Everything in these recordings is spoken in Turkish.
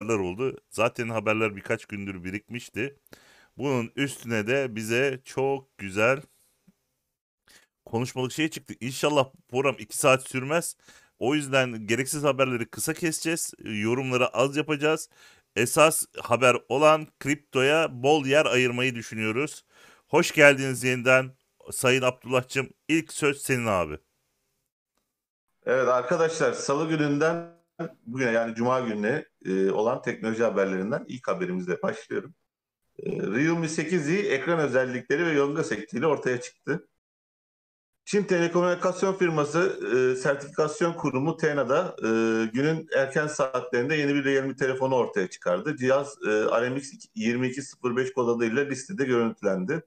haberler oldu. Zaten haberler birkaç gündür birikmişti. Bunun üstüne de bize çok güzel konuşmalık şey çıktı. İnşallah program 2 saat sürmez. O yüzden gereksiz haberleri kısa keseceğiz. Yorumları az yapacağız. Esas haber olan kriptoya bol yer ayırmayı düşünüyoruz. Hoş geldiniz yeniden Sayın Abdullah'cığım. İlk söz senin abi. Evet arkadaşlar salı gününden bugüne yani cuma gününe e, olan teknoloji haberlerinden ilk haberimizle başlıyorum. E, Realme 8i ekran özellikleri ve yonga sektiyle ortaya çıktı. Çin telekomünikasyon firması e, sertifikasyon kurumu TENA'da e, günün erken saatlerinde yeni bir Realme telefonu ortaya çıkardı. Cihaz e, RMX 2205 kod adıyla listede görüntülendi.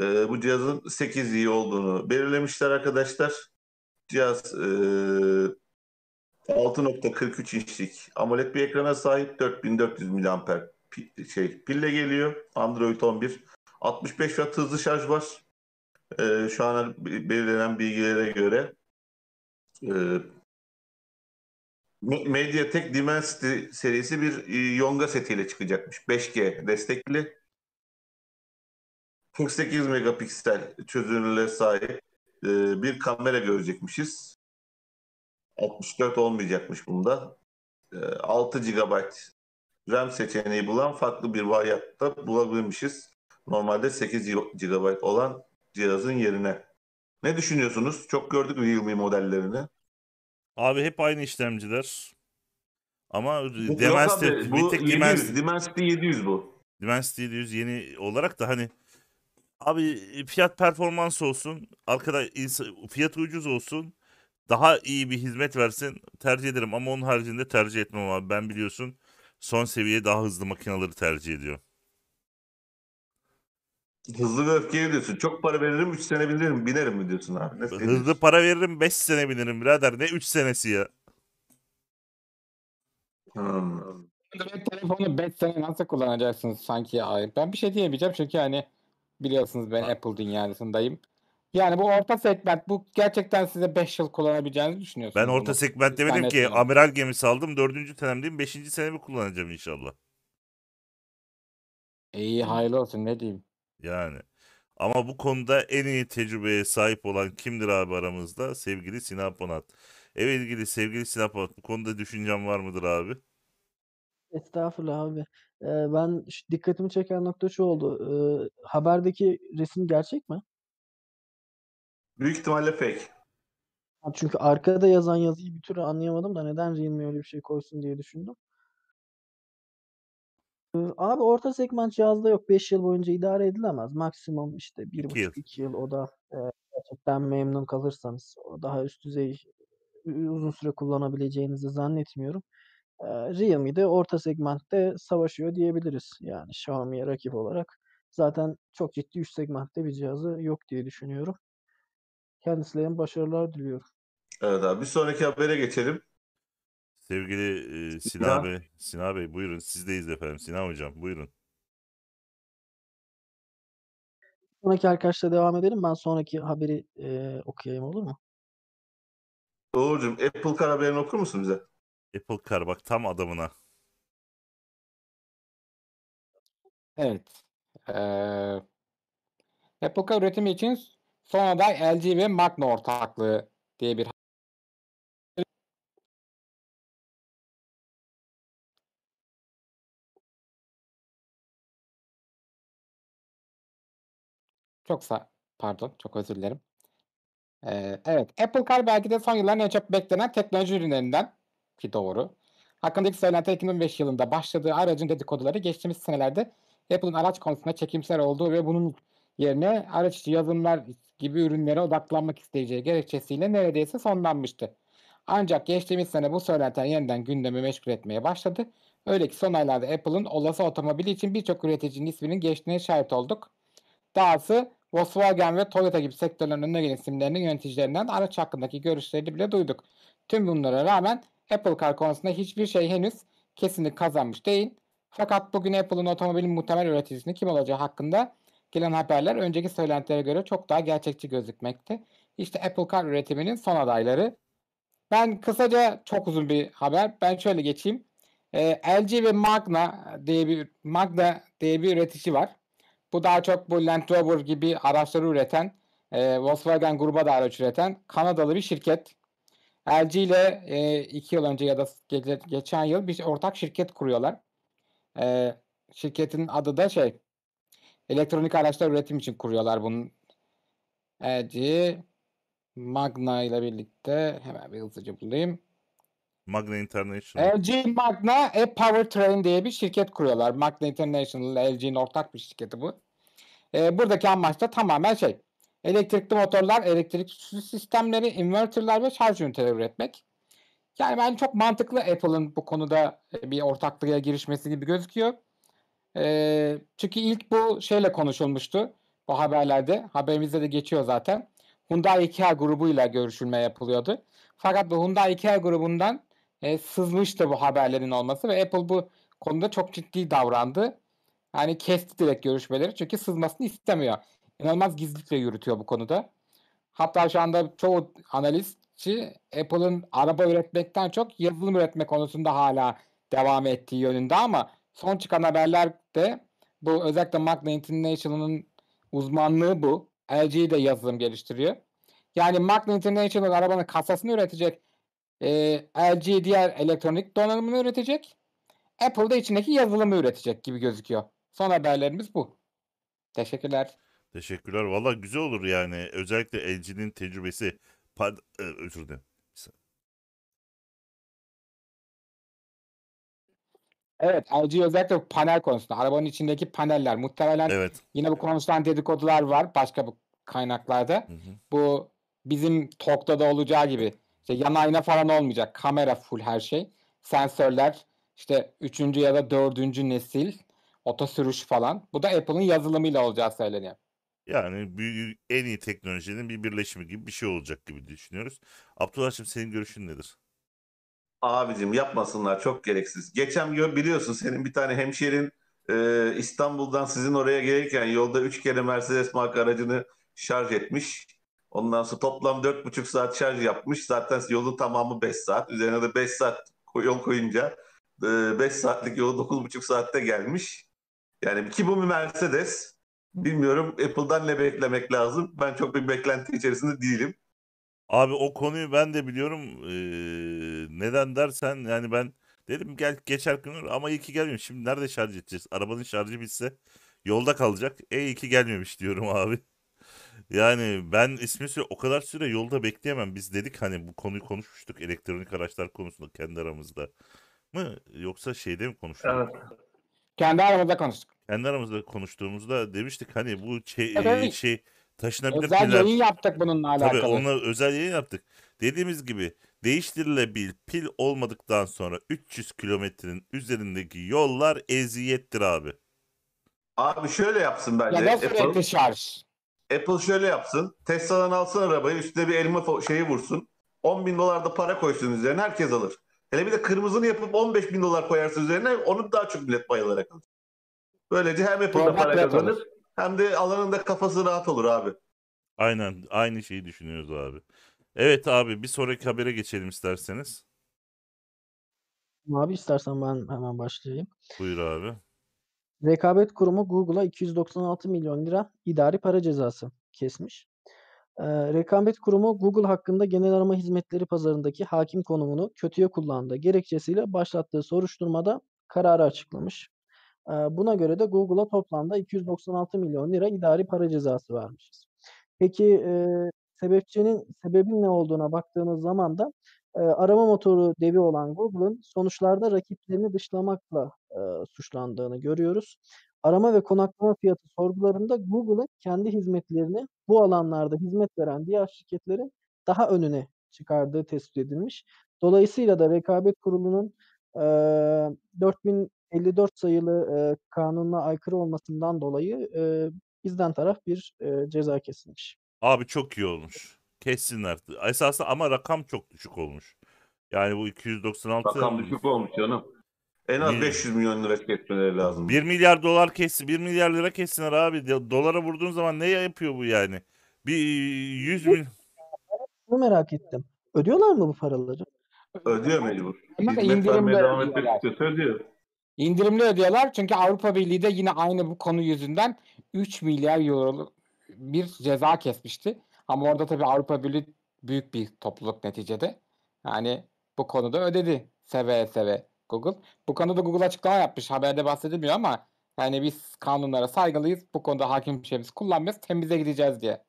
E, bu cihazın 8i olduğunu belirlemişler arkadaşlar. Cihaz e, 6.43 inçlik AMOLED bir ekrana sahip 4400 mAh şey pille geliyor. Android 11 65 Watt hızlı şarj var. E, şu an belirlenen bilgilere göre e, Me- MediaTek Dimensity serisi bir e, Yonga setiyle çıkacakmış. 5G destekli. 48 megapiksel çözünürlüğe sahip e, bir kamera görecekmişiz. 64 olmayacakmış bunda. E, 6 GB RAM seçeneği bulan farklı bir varyatta bulabilmişiz. Normalde 8 GB olan cihazın yerine. Ne düşünüyorsunuz? Çok gördük Realme modellerini. Abi hep aynı işlemciler. Ama Dimensity, abi, bir tek 700, Dimensity, Dimensity 700 bu. Dimensity 700 yeni olarak da hani abi fiyat performans olsun. Arkada fiyatı ucuz olsun. Daha iyi bir hizmet versin tercih ederim ama onun haricinde tercih etmem abi. Ben biliyorsun son seviye daha hızlı makinaları tercih ediyorum. Hızlı ve öfkeli diyorsun. Çok para veririm 3 sene binerim, binerim mi diyorsun abi? Ne, Hızlı diyorsun? para veririm 5 sene binirim birader. Ne 3 senesi ya. Hmm. Telefonu 5 sene nasıl kullanacaksınız sanki ya? Ben bir şey diyemeyeceğim çünkü hani biliyorsunuz ben Ha. Apple dünyasındayım. Yani bu orta segment bu gerçekten size 5 yıl kullanabileceğinizi düşünüyorsunuz Ben orta bunu. segment demedim ki Zannetmiyorum. amiral gemisi aldım. Dördüncü senemdeyim. Beşinci senemi kullanacağım inşallah. İyi hayırlı olsun ne diyeyim. Yani. Ama bu konuda en iyi tecrübeye sahip olan kimdir abi aramızda? Sevgili Sinan Ponat. Evet ilgili sevgili Sinan Ponat bu konuda düşüncen var mıdır abi? Estağfurullah abi. Ee, ben şu dikkatimi çeken nokta şu oldu. Ee, haberdeki resim gerçek mi? Büyük ihtimalle fake. Çünkü arkada yazan yazıyı bir türlü anlayamadım da neden Realme öyle bir şey koysun diye düşündüm. Ee, abi orta segment cihazda yok. 5 yıl boyunca idare edilemez. Maksimum işte İki yıl. 1,5-2 yıl o da e, gerçekten memnun kalırsanız o daha üst düzey uzun süre kullanabileceğinizi zannetmiyorum. Ee, Realme de orta segmentte savaşıyor diyebiliriz. Yani Xiaomi'ye rakip olarak. Zaten çok ciddi üst segmentte bir cihazı yok diye düşünüyorum. Kendisine başarılar diliyorum. Evet abi. Bir sonraki habere geçelim. Sevgili e, Sinan. Bey, Sinan Bey buyurun sizdeyiz efendim. Sinan Hocam buyurun. Sonraki arkadaşla devam edelim. Ben sonraki haberi e, okuyayım olur mu? Doğrucuğum Apple Car haberini okur musun bize? Apple Car bak tam adamına. Evet. Ee, Apple Car üretimi için son aday LG ve Magna ortaklığı diye bir Çok sa pardon, çok özür dilerim. Eee, evet, Apple Car belki de son yılların en çok beklenen teknoloji ürünlerinden ki doğru. Hakkındaki söylenti 2005 yılında başladığı aracın dedikoduları geçtiğimiz senelerde Apple'ın araç konusunda çekimser olduğu ve bunun yerine araç yazılımlar gibi ürünlere odaklanmak isteyeceği gerekçesiyle neredeyse sonlanmıştı. Ancak geçtiğimiz sene bu söylentiler yeniden gündemi meşgul etmeye başladı. Öyle ki son aylarda Apple'ın olası otomobili için birçok üreticinin isminin geçtiğine şahit olduk. Dahası Volkswagen ve Toyota gibi sektörlerin önüne gelen isimlerinin yöneticilerinden araç hakkındaki görüşlerini bile duyduk. Tüm bunlara rağmen Apple Car konusunda hiçbir şey henüz kesinlik kazanmış değil. Fakat bugün Apple'ın otomobilin muhtemel üreticisinin kim olacağı hakkında gelen haberler önceki söylentilere göre çok daha gerçekçi gözükmekte. İşte Apple Car üretiminin son adayları. Ben kısaca çok uzun bir haber. Ben şöyle geçeyim. E, LG ve Magna diye bir Magna diye bir üretici var. Bu daha çok bu Land Rover gibi araçları üreten, e, Volkswagen gruba da araç üreten Kanadalı bir şirket. LG ile e, iki yıl önce ya da ge- geçen yıl bir ortak şirket kuruyorlar. E, şirketin adı da şey, elektronik araçlar üretim için kuruyorlar bunun. LG, Magna ile birlikte hemen bir hızlıca bulayım. Magna International. LG Magna e-Powertrain diye bir şirket kuruyorlar. Magna International, LG'nin ortak bir şirketi bu. Ee, buradaki amaç da tamamen şey, elektrikli motorlar, elektrik sistemleri, inverterler ve şarj üniteleri üretmek. Yani ben çok mantıklı Apple'ın bu konuda e, bir ortaklığa girişmesi gibi gözüküyor. Ee, çünkü ilk bu şeyle konuşulmuştu bu haberlerde. Haberimizde de geçiyor zaten. Hyundai Kia grubuyla görüşülme yapılıyordu. Fakat bu Hyundai Kia grubundan e, sızmıştı bu haberlerin olması ve Apple bu konuda çok ciddi davrandı. Yani kesti direkt görüşmeleri çünkü sızmasını istemiyor. İnanılmaz gizlilikle yürütüyor bu konuda. Hatta şu anda çoğu analistçi Apple'ın araba üretmekten çok yazılım üretme konusunda hala devam ettiği yönünde ama son çıkan haberlerde bu özellikle Magna International'ın uzmanlığı bu. LG de yazılım geliştiriyor. Yani Magna International arabanın kasasını üretecek. E, LG diğer elektronik donanımını üretecek. Apple da içindeki yazılımı üretecek gibi gözüküyor. Son haberlerimiz bu. Teşekkürler. Teşekkürler. Valla güzel olur yani. Özellikle LG'nin tecrübesi. Pard- e, özür dilerim. Evet LG özellikle panel konusunda. Arabanın içindeki paneller. Muhtemelen Evet. yine bu konuşulan dedikodular var başka bu kaynaklarda. Hı hı. Bu bizim TOK'ta da olacağı gibi işte yan ayna falan olmayacak. Kamera full her şey. Sensörler işte üçüncü ya da dördüncü nesil oto sürüş falan. Bu da Apple'ın yazılımıyla olacağı söyleniyor. Yani büyük, en iyi teknolojinin bir birleşimi gibi bir şey olacak gibi düşünüyoruz. Abdullah'cığım senin görüşün nedir? Abicim yapmasınlar çok gereksiz. Geçen gün biliyorsun senin bir tane hemşerin e, İstanbul'dan sizin oraya gelirken yolda 3 kere Mercedes marka aracını şarj etmiş. Ondan sonra toplam 4,5 saat şarj yapmış. Zaten yolun tamamı 5 saat. Üzerine de 5 saat yol koyunca 5 saatlik yolu 9,5 saatte gelmiş. Yani ki bu bir Mercedes. Bilmiyorum Apple'dan ne beklemek lazım. Ben çok bir beklenti içerisinde değilim. Abi o konuyu ben de biliyorum. Ee, neden dersen yani ben dedim gel geçer gün ama iyi ki gelmiyor. Şimdi nerede şarj edeceğiz? Arabanın şarjı bitse yolda kalacak. E iyi ki gelmemiş diyorum abi. Yani ben ismi süre o kadar süre yolda bekleyemem. Biz dedik hani bu konuyu konuşmuştuk elektronik araçlar konusunda kendi aramızda mı yoksa şeyde mi konuştuk? Kendi aramızda konuştuk. Kendi aramızda konuştuğumuzda demiştik hani bu şey, Evet. şey taşınabilir Özel piller yayın yaptık bununla Tabii alakalı. onunla özel yayın yaptık. Dediğimiz gibi değiştirilebil pil olmadıktan sonra 300 kilometrenin üzerindeki yollar eziyettir abi. Abi şöyle yapsın bence. Ya da Apple. sürekli şarj. Apple şöyle yapsın. Tesla'dan alsın arabayı üstüne bir elma şeyi vursun. 10 bin dolar da para koysun üzerine herkes alır. Hele bir de kırmızını yapıp 15 bin dolar koyarsın üzerine onu daha çok millet bayılarak alır. Böylece hem Apple'da para kazanır olur. Hem de alanın da kafası rahat olur abi. Aynen aynı şeyi düşünüyoruz abi. Evet abi bir sonraki habere geçelim isterseniz. Abi istersen ben hemen başlayayım. Buyur abi. Rekabet Kurumu Google'a 296 milyon lira idari para cezası kesmiş. Ee, Rekabet Kurumu Google hakkında genel arama hizmetleri pazarındaki hakim konumunu kötüye kullandığı gerekçesiyle başlattığı soruşturmada kararı açıklamış. Buna göre de Google'a toplamda 296 milyon lira idari para cezası vermişiz. Peki e, sebepçinin sebebin ne olduğuna baktığımız zaman da e, arama motoru devi olan Google'ın sonuçlarda rakiplerini dışlamakla e, suçlandığını görüyoruz. Arama ve konaklama fiyatı sorgularında Google'ın kendi hizmetlerini bu alanlarda hizmet veren diğer şirketlerin daha önüne çıkardığı tespit edilmiş. Dolayısıyla da Rekabet Kurulu'nun e, 4054 sayılı e, kanunla aykırı olmasından dolayı e, bizden taraf bir e, ceza kesilmiş. Abi çok iyi olmuş. Kessinler. Esasında ama rakam çok düşük olmuş. Yani bu 296 Rakam düşük olmuş canım. En az Bir- 500 milyon lira kesmeleri lazım. 1 milyar dolar kessin. 1 milyar lira kessinler abi. Do- Dolara vurduğun zaman ne yapıyor bu yani? Bir 100 bin Bunu merak ettim. Ödüyorlar mı bu paraları? Ödüyor mecbur. Ama Hizmet vermeye devam etmek ödüyorlar. istiyorsa ödüyor. İndirimli ödüyorlar çünkü Avrupa Birliği de yine aynı bu konu yüzünden 3 milyar euro bir ceza kesmişti. Ama orada tabii Avrupa Birliği büyük bir topluluk neticede. Yani bu konuda ödedi seve seve Google. Bu konuda Google açıklama yapmış. Haberde bahsedilmiyor ama yani biz kanunlara saygılıyız. Bu konuda hakim şeyimiz kullanmıyoruz. Temize gideceğiz diye.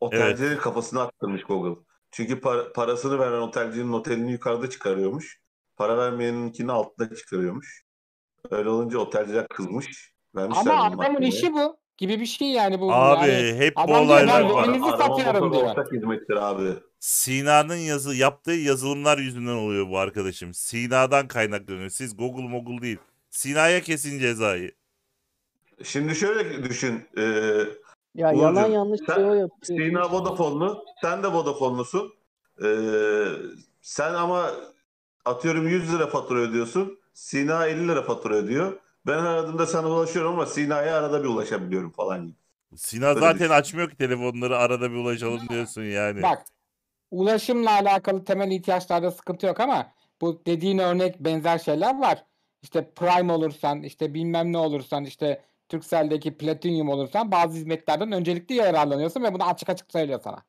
Otelcilerin kafasını attırmış Google. Çünkü par- parasını veren otelcinin otelini yukarıda çıkarıyormuş. Para vermeyeninkini altta çıkarıyormuş. Öyle olunca otelciler kızmış. Vermişler Ama adamın mahkemeye. işi bu gibi bir şey yani bu. Abi yani hep bu diyor, olaylar var. satıyorum diyor. ortak hizmettir abi. Sina'nın yazı yaptığı yazılımlar yüzünden oluyor bu arkadaşım. Sina'dan kaynaklanıyor. Siz Google Mogul değil. Sina'ya kesin cezayı. Şimdi şöyle düşün. E, Ya Uğurcuğum, yalan yanlış sen- şey o yapıyor. Sina Vodafone'lu, sen de Vodafone'lusun. Ee, sen ama atıyorum 100 lira fatura ödüyorsun. Sina 50 lira fatura ödüyor. Ben aradığımda sana ulaşıyorum ama Sina'ya arada bir ulaşabiliyorum falan gibi. Sina Öyle zaten düşün. açmıyor ki telefonları arada bir ulaşalım diyorsun yani. Bak ulaşımla alakalı temel ihtiyaçlarda sıkıntı yok ama bu dediğin örnek benzer şeyler var. İşte Prime olursan, işte bilmem ne olursan, işte Turkcell'deki Platinum olursan bazı hizmetlerden öncelikli yararlanıyorsun ve bunu açık açık söylüyor sana.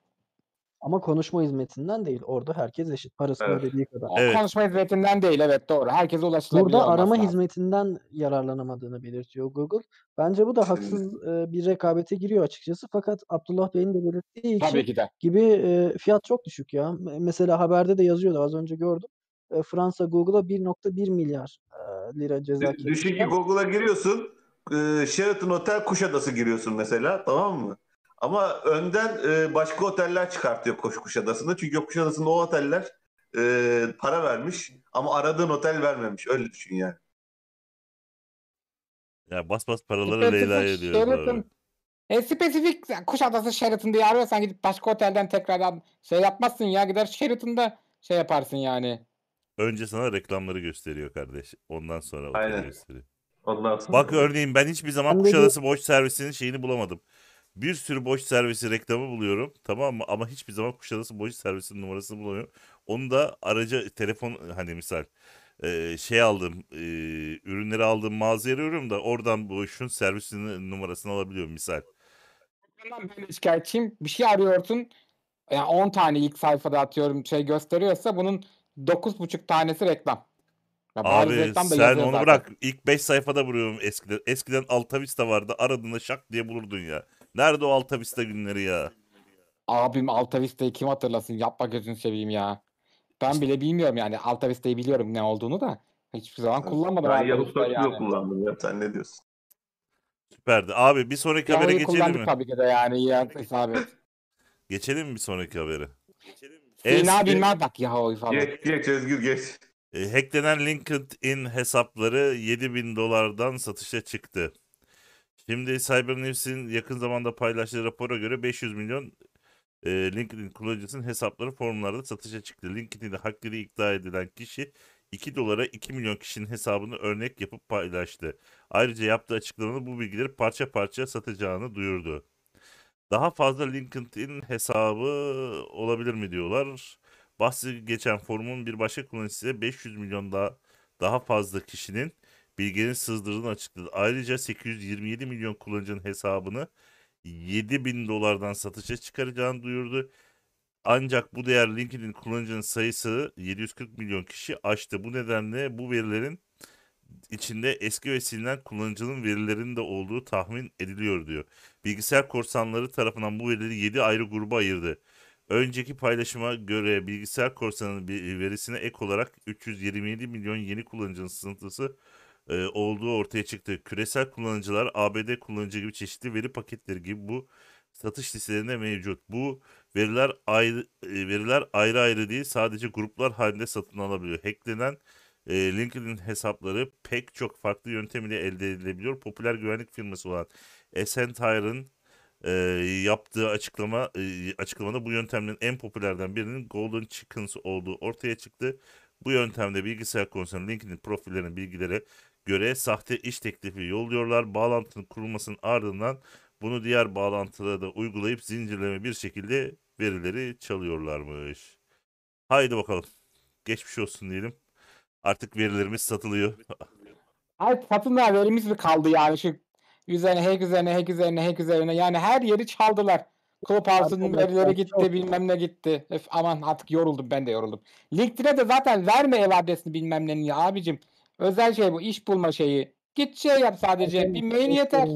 Ama konuşma hizmetinden değil. Orada herkes eşit. Parasını Evet. ödediği kadar. Evet. konuşma hizmetinden değil evet doğru. Herkese ulaşılabiliyor Burada olması arama lazım. hizmetinden yararlanamadığını belirtiyor Google. Bence bu da haksız e, bir rekabete giriyor açıkçası. Fakat Abdullah Bey'in de belirttiği için Tabii ki de. gibi e, fiyat çok düşük ya. Me- Mesela haberde de yazıyordu az önce gördüm. E, Fransa Google'a 1.1 milyar e, lira ceza Düşün ki kesti. Google'a giriyorsun. E, Sheraton Otel Kuşadası giriyorsun mesela tamam mı? Ama önden e, başka oteller çıkartıyor Koş Kuşadası'nda. Çünkü Kuşadası'nda o oteller e, para vermiş ama aradığın otel vermemiş. Öyle düşün yani. Ya bas bas paraları Leyla'ya. Sheraton- E, spesifik yani Kuşadası Sheraton diye arıyorsan gidip başka otelden tekrardan şey yapmazsın ya gider Sheraton'da şey yaparsın yani. Önce sana reklamları gösteriyor kardeş. Ondan sonra oteli Aynen. gösteriyor. Ondan sonra. Bak örneğin ben hiçbir zaman Kuşadası boş servisinin şeyini bulamadım. Bir sürü boş servisi reklamı buluyorum. Tamam mı? Ama hiçbir zaman Kuşadası boş servisinin numarasını bulamıyorum. Onu da aracı telefon hani misal e, şey aldım e, ürünleri aldığım mağazaya arıyorum da oradan bu şun servisinin numarasını alabiliyorum misal. Ondan ben de şikayetçiyim. Bir şey arıyorsun. Yani 10 tane ilk sayfada atıyorum şey gösteriyorsa bunun 9,5 tanesi reklam. Ya Abi reklam da sen onu zaten. bırak. İlk 5 sayfada buluyorum eskiden. Eskiden Alta Vista vardı. Aradığında şak diye bulurdun ya. Nerede o Alta Vista günleri ya? Abim Alta Vista'yı kim hatırlasın? Yapma gözünü seveyim ya. Ben bile bilmiyorum yani. Alta Vista'yı biliyorum ne olduğunu da. Hiçbir zaman kullanmadım Ben Vista'yı Search'u yani. kullandım ya. Sen ne diyorsun? Süperdi. Abi bir sonraki habere Yahoo'yu geçelim kullandık mi? tabii ki de yani. Ya, isabet. Geçelim mi bir sonraki habere? En Sina sıkı- bilmez bak Yahoo'yu falan. Geç geç Özgür geç. E, hacklenen LinkedIn hesapları 7000 dolardan satışa çıktı. Şimdi Cyber News'in yakın zamanda paylaştığı rapora göre 500 milyon e, LinkedIn kullanıcısının hesapları forumlarda satışa çıktı. LinkedIn'de hackleri iddia edilen kişi 2 dolara 2 milyon kişinin hesabını örnek yapıp paylaştı. Ayrıca yaptığı açıklamada bu bilgileri parça parça satacağını duyurdu. Daha fazla LinkedIn hesabı olabilir mi diyorlar. Bahsi geçen forumun bir başka kullanıcısı ise 500 milyon daha, daha fazla kişinin bilgilerin sızdırdığını açıkladı. Ayrıca 827 milyon kullanıcının hesabını 7000 dolardan satışa çıkaracağını duyurdu. Ancak bu değer LinkedIn kullanıcının sayısı 740 milyon kişi aştı. Bu nedenle bu verilerin içinde eski ve silinen kullanıcının verilerinin de olduğu tahmin ediliyor diyor. Bilgisayar korsanları tarafından bu verileri 7 ayrı gruba ayırdı. Önceki paylaşıma göre bilgisayar korsanının verisine ek olarak 327 milyon yeni kullanıcının sızıntısı e, olduğu ortaya çıktı. Küresel kullanıcılar, ABD kullanıcı gibi çeşitli veri paketleri gibi bu satış listelerinde mevcut. Bu veriler ayrı e, veriler ayrı ayrı değil, sadece gruplar halinde satın alabiliyor. Hacklenen e, LinkedIn hesapları pek çok farklı yöntem ile elde edilebiliyor. Popüler güvenlik firması olan Accenture'ın e, yaptığı açıklama e, açıklamada bu yöntemlerin en popülerden birinin Golden Chickens olduğu ortaya çıktı. Bu yöntemde bilgisayar konusunda LinkedIn profillerinin bilgilere göre sahte iş teklifi yolluyorlar. Bağlantının kurulmasının ardından bunu diğer bağlantılara da uygulayıp zincirleme bir şekilde verileri çalıyorlarmış. Haydi bakalım. Geçmiş olsun diyelim. Artık verilerimiz satılıyor. Ay satınlar verimiz mi kaldı yani şu üzerine hack üzerine hack üzerine hack üzerine yani her yeri çaldılar. Clubhouse'un verileri gitti bilmem ne gitti. Öf, aman artık yoruldum ben de yoruldum. LinkedIn'e de zaten verme ev adresini bilmem ne ya abicim. Özel şey bu iş bulma şeyi. Git şey yap sadece bir mail yeter.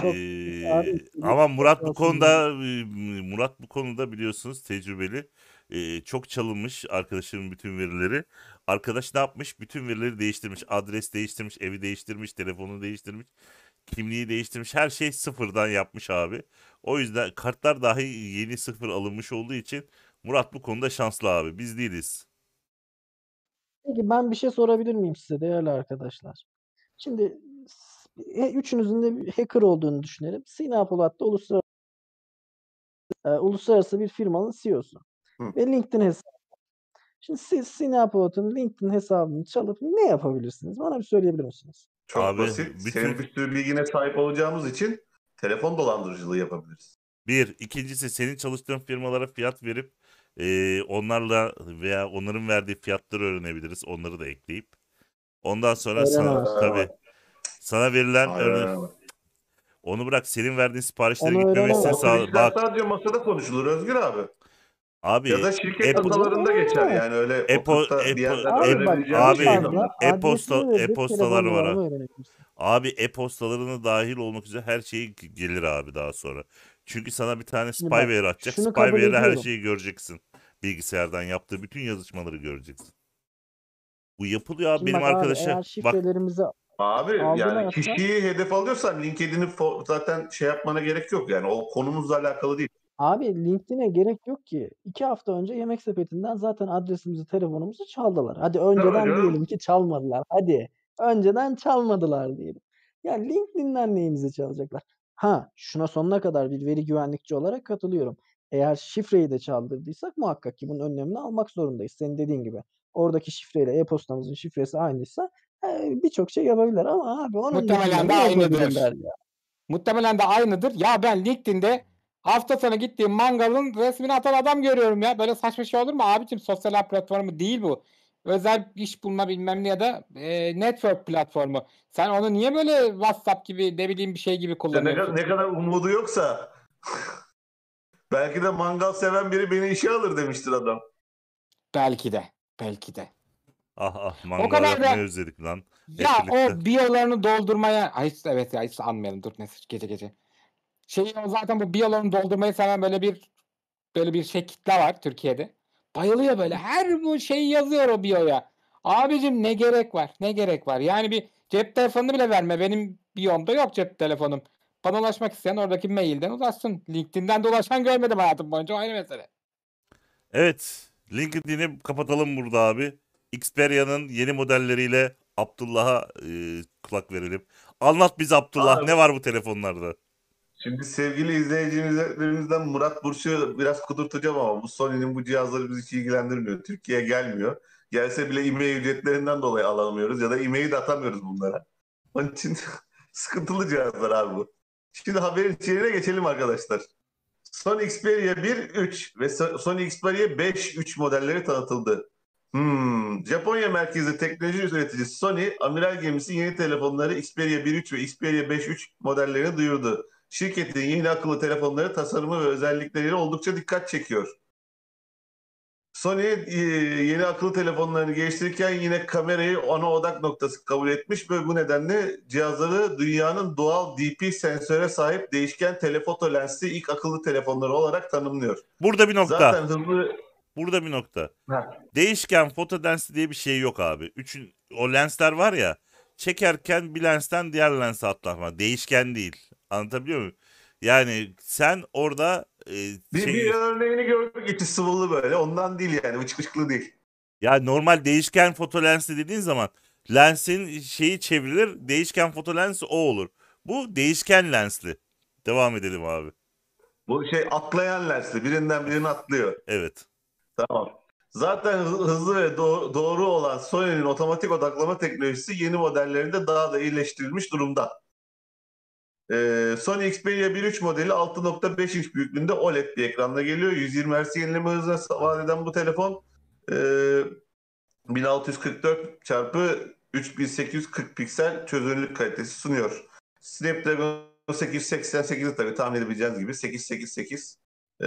Çok Ee, abi, ama Murat bu konuda e, Murat bu konuda biliyorsunuz tecrübeli. Ee, çok çalınmış arkadaşımın bütün verileri. Arkadaş ne yapmış? Bütün verileri değiştirmiş. Adres değiştirmiş, evi değiştirmiş, telefonu değiştirmiş, kimliği değiştirmiş. Her şey sıfırdan yapmış abi. O yüzden kartlar dahi yeni sıfır alınmış olduğu için Murat bu konuda şanslı abi. Biz değiliz. Peki ben bir şey sorabilir miyim size değerli arkadaşlar? Şimdi e, üçünüzün de bir hacker olduğunu düşünelim. Sina Polat da uluslararası, e, uluslararası bir firmanın CEO'su. Hı. Ve LinkedIn hesabı. Şimdi siz Sina Polat'ın LinkedIn hesabını çalıp ne yapabilirsiniz? Bana bir söyleyebilir misiniz? Çok Abi, basit. bütün- Senin bir sürü bilgine sahip olacağımız için telefon dolandırıcılığı yapabiliriz. Bir. ikincisi senin çalıştığın firmalara fiyat verip e, onlarla veya onların verdiği fiyatları öğrenebiliriz. Onları da ekleyip. Ondan sonra sana Öğrenemez. tabii sana verilen Aynen örne- onu bırak senin verdiğin siparişlere Onu gitmemesini öğrenemez. sağ bak sadece masada konuşulur Özgür abi. abi Ya da şirket Apple- masalarında geçer yani öyle Apple- oturup da bir Apple- yerden Abi bak abi, şey değil. e-posta- e-postalar var ha. abi e-postalarına dahil olmak üzere her şey gelir abi daha sonra. Çünkü sana bir tane Şimdi bak, spyware atacak. şunu kabul Spyware'le her ediyorum. şeyi göreceksin. Bilgisayardan yaptığı bütün yazışmaları göreceksin. Bu yapılıyor abi Şimdi benim bak abi, arkadaşa. eğer Bak şifrelerimizi Abi yani kişiyi hedef alıyorsan LinkedIn'i zaten şey yapmana gerek yok yani o konumuzla alakalı değil. Abi LinkedIn'e gerek yok ki. İki hafta önce yemek sepetinden zaten adresimizi, telefonumuzu çaldılar. Hadi önceden canım. diyelim ki çalmadılar. Hadi. Önceden çalmadılar diyelim. Ya LinkedIn'den neyimizi çalacaklar? Ha, şuna sonuna kadar bir veri güvenlikçi olarak katılıyorum. Eğer şifreyi de çaldırdıysak muhakkak ki bunun önlemini almak zorundayız. Senin dediğin gibi. Oradaki şifreyle e-postamızın şifresi aynıysa e, birçok şey yapabilirler ama abi onun Muhtemelen de aynıdır. ya? Muhtemelen de aynıdır. Ya ben LinkedIn'de hafta sonu gittiğim mangalın resmini atan adam görüyorum ya. Böyle saçma şey olur mu abicim? Sosyal ağ platformu değil bu. Özel iş bulma bilmem ne ya da e, network platformu. Sen onu niye böyle WhatsApp gibi ne bileyim bir şey gibi İşte ne, kullanıyorsun? kadar, ne kadar umudu yoksa belki de mangal seven biri beni işe alır demiştir adam. Belki de. Belki de. ah ah mangal kadar da- özledik lan. Ya birlikte. o biyolarını doldurmaya ay evet ya hiç anmayalım dur neyse gece gece. Şey o zaten bu biyolarını doldurmayı seven böyle bir böyle bir şey kitle var Türkiye'de. Bayılıyor böyle. Her bu şeyi yazıyor o biyoya. Abicim ne gerek var? Ne gerek var? Yani bir cep telefonunu bile verme. Benim biyomda yok cep telefonum. Bana ulaşmak isteyen oradaki mailden ulaşsın. LinkedIn'den de ulaşan görmedim hayatım boyunca. O ayrı mesele. Evet. LinkedIn'i kapatalım burada abi. Xperia'nın yeni modelleriyle Abdullah'a e, kulak verelim. Anlat bize Abdullah. Abi. Ne var bu telefonlarda? Şimdi sevgili izleyicilerimizden Murat Burç'u biraz kudurtacağım ama bu Sony'nin bu cihazları bizi hiç ilgilendirmiyor. Türkiye'ye gelmiyor. Gelse bile IMEI ücretlerinden dolayı alamıyoruz ya da IMEI'yi de atamıyoruz bunlara. Onun için sıkıntılı cihazlar abi bu. Şimdi haberin içeriğine geçelim arkadaşlar. Sony Xperia 1.3 ve So- Sony Xperia 5.3 modelleri tanıtıldı. Hmm, Japonya merkezli teknoloji üreticisi Sony, amiral gemisi yeni telefonları Xperia 1.3 ve Xperia 5.3 modellerini duyurdu. Şirketin yeni akıllı telefonları tasarımı ve özellikleriyle oldukça dikkat çekiyor. Sony e, yeni akıllı telefonlarını geliştirirken yine kamerayı ana odak noktası kabul etmiş ve bu nedenle cihazları dünyanın doğal DP sensöre sahip değişken telefoto lensli ilk akıllı telefonları olarak tanımlıyor. Burada bir nokta. Zaten hızlı Burada bir nokta. Ha. Değişken foto lensi diye bir şey yok abi. Üçün o lensler var ya çekerken bir lensten diğer lense atlatma. Değişken değil. Anlatabiliyor muyum? Yani sen orada e, bir, şey, bir örneğini gördük içi sıvılı böyle ondan değil yani uç uçkulu değil. ya normal değişken foto lensi dediğin zaman lensin şeyi çevrilir. Değişken foto lensi o olur. Bu değişken lensli. Devam edelim abi. Bu şey atlayan lensli birinden birini atlıyor. Evet. Tamam. Zaten hı- hızlı ve doğ- doğru olan Sony'nin otomatik odaklama teknolojisi yeni modellerinde daha da iyileştirilmiş durumda. Ee, Sony Xperia 1.3 modeli 6.5 inç büyüklüğünde OLED bir ekranla geliyor. 120 Hz yenileme hızına vaat eden bu telefon ee, 1644 çarpı 3840 piksel çözünürlük kalitesi sunuyor. Snapdragon 888'i tabii tahmin edebileceğiniz gibi 888 ee,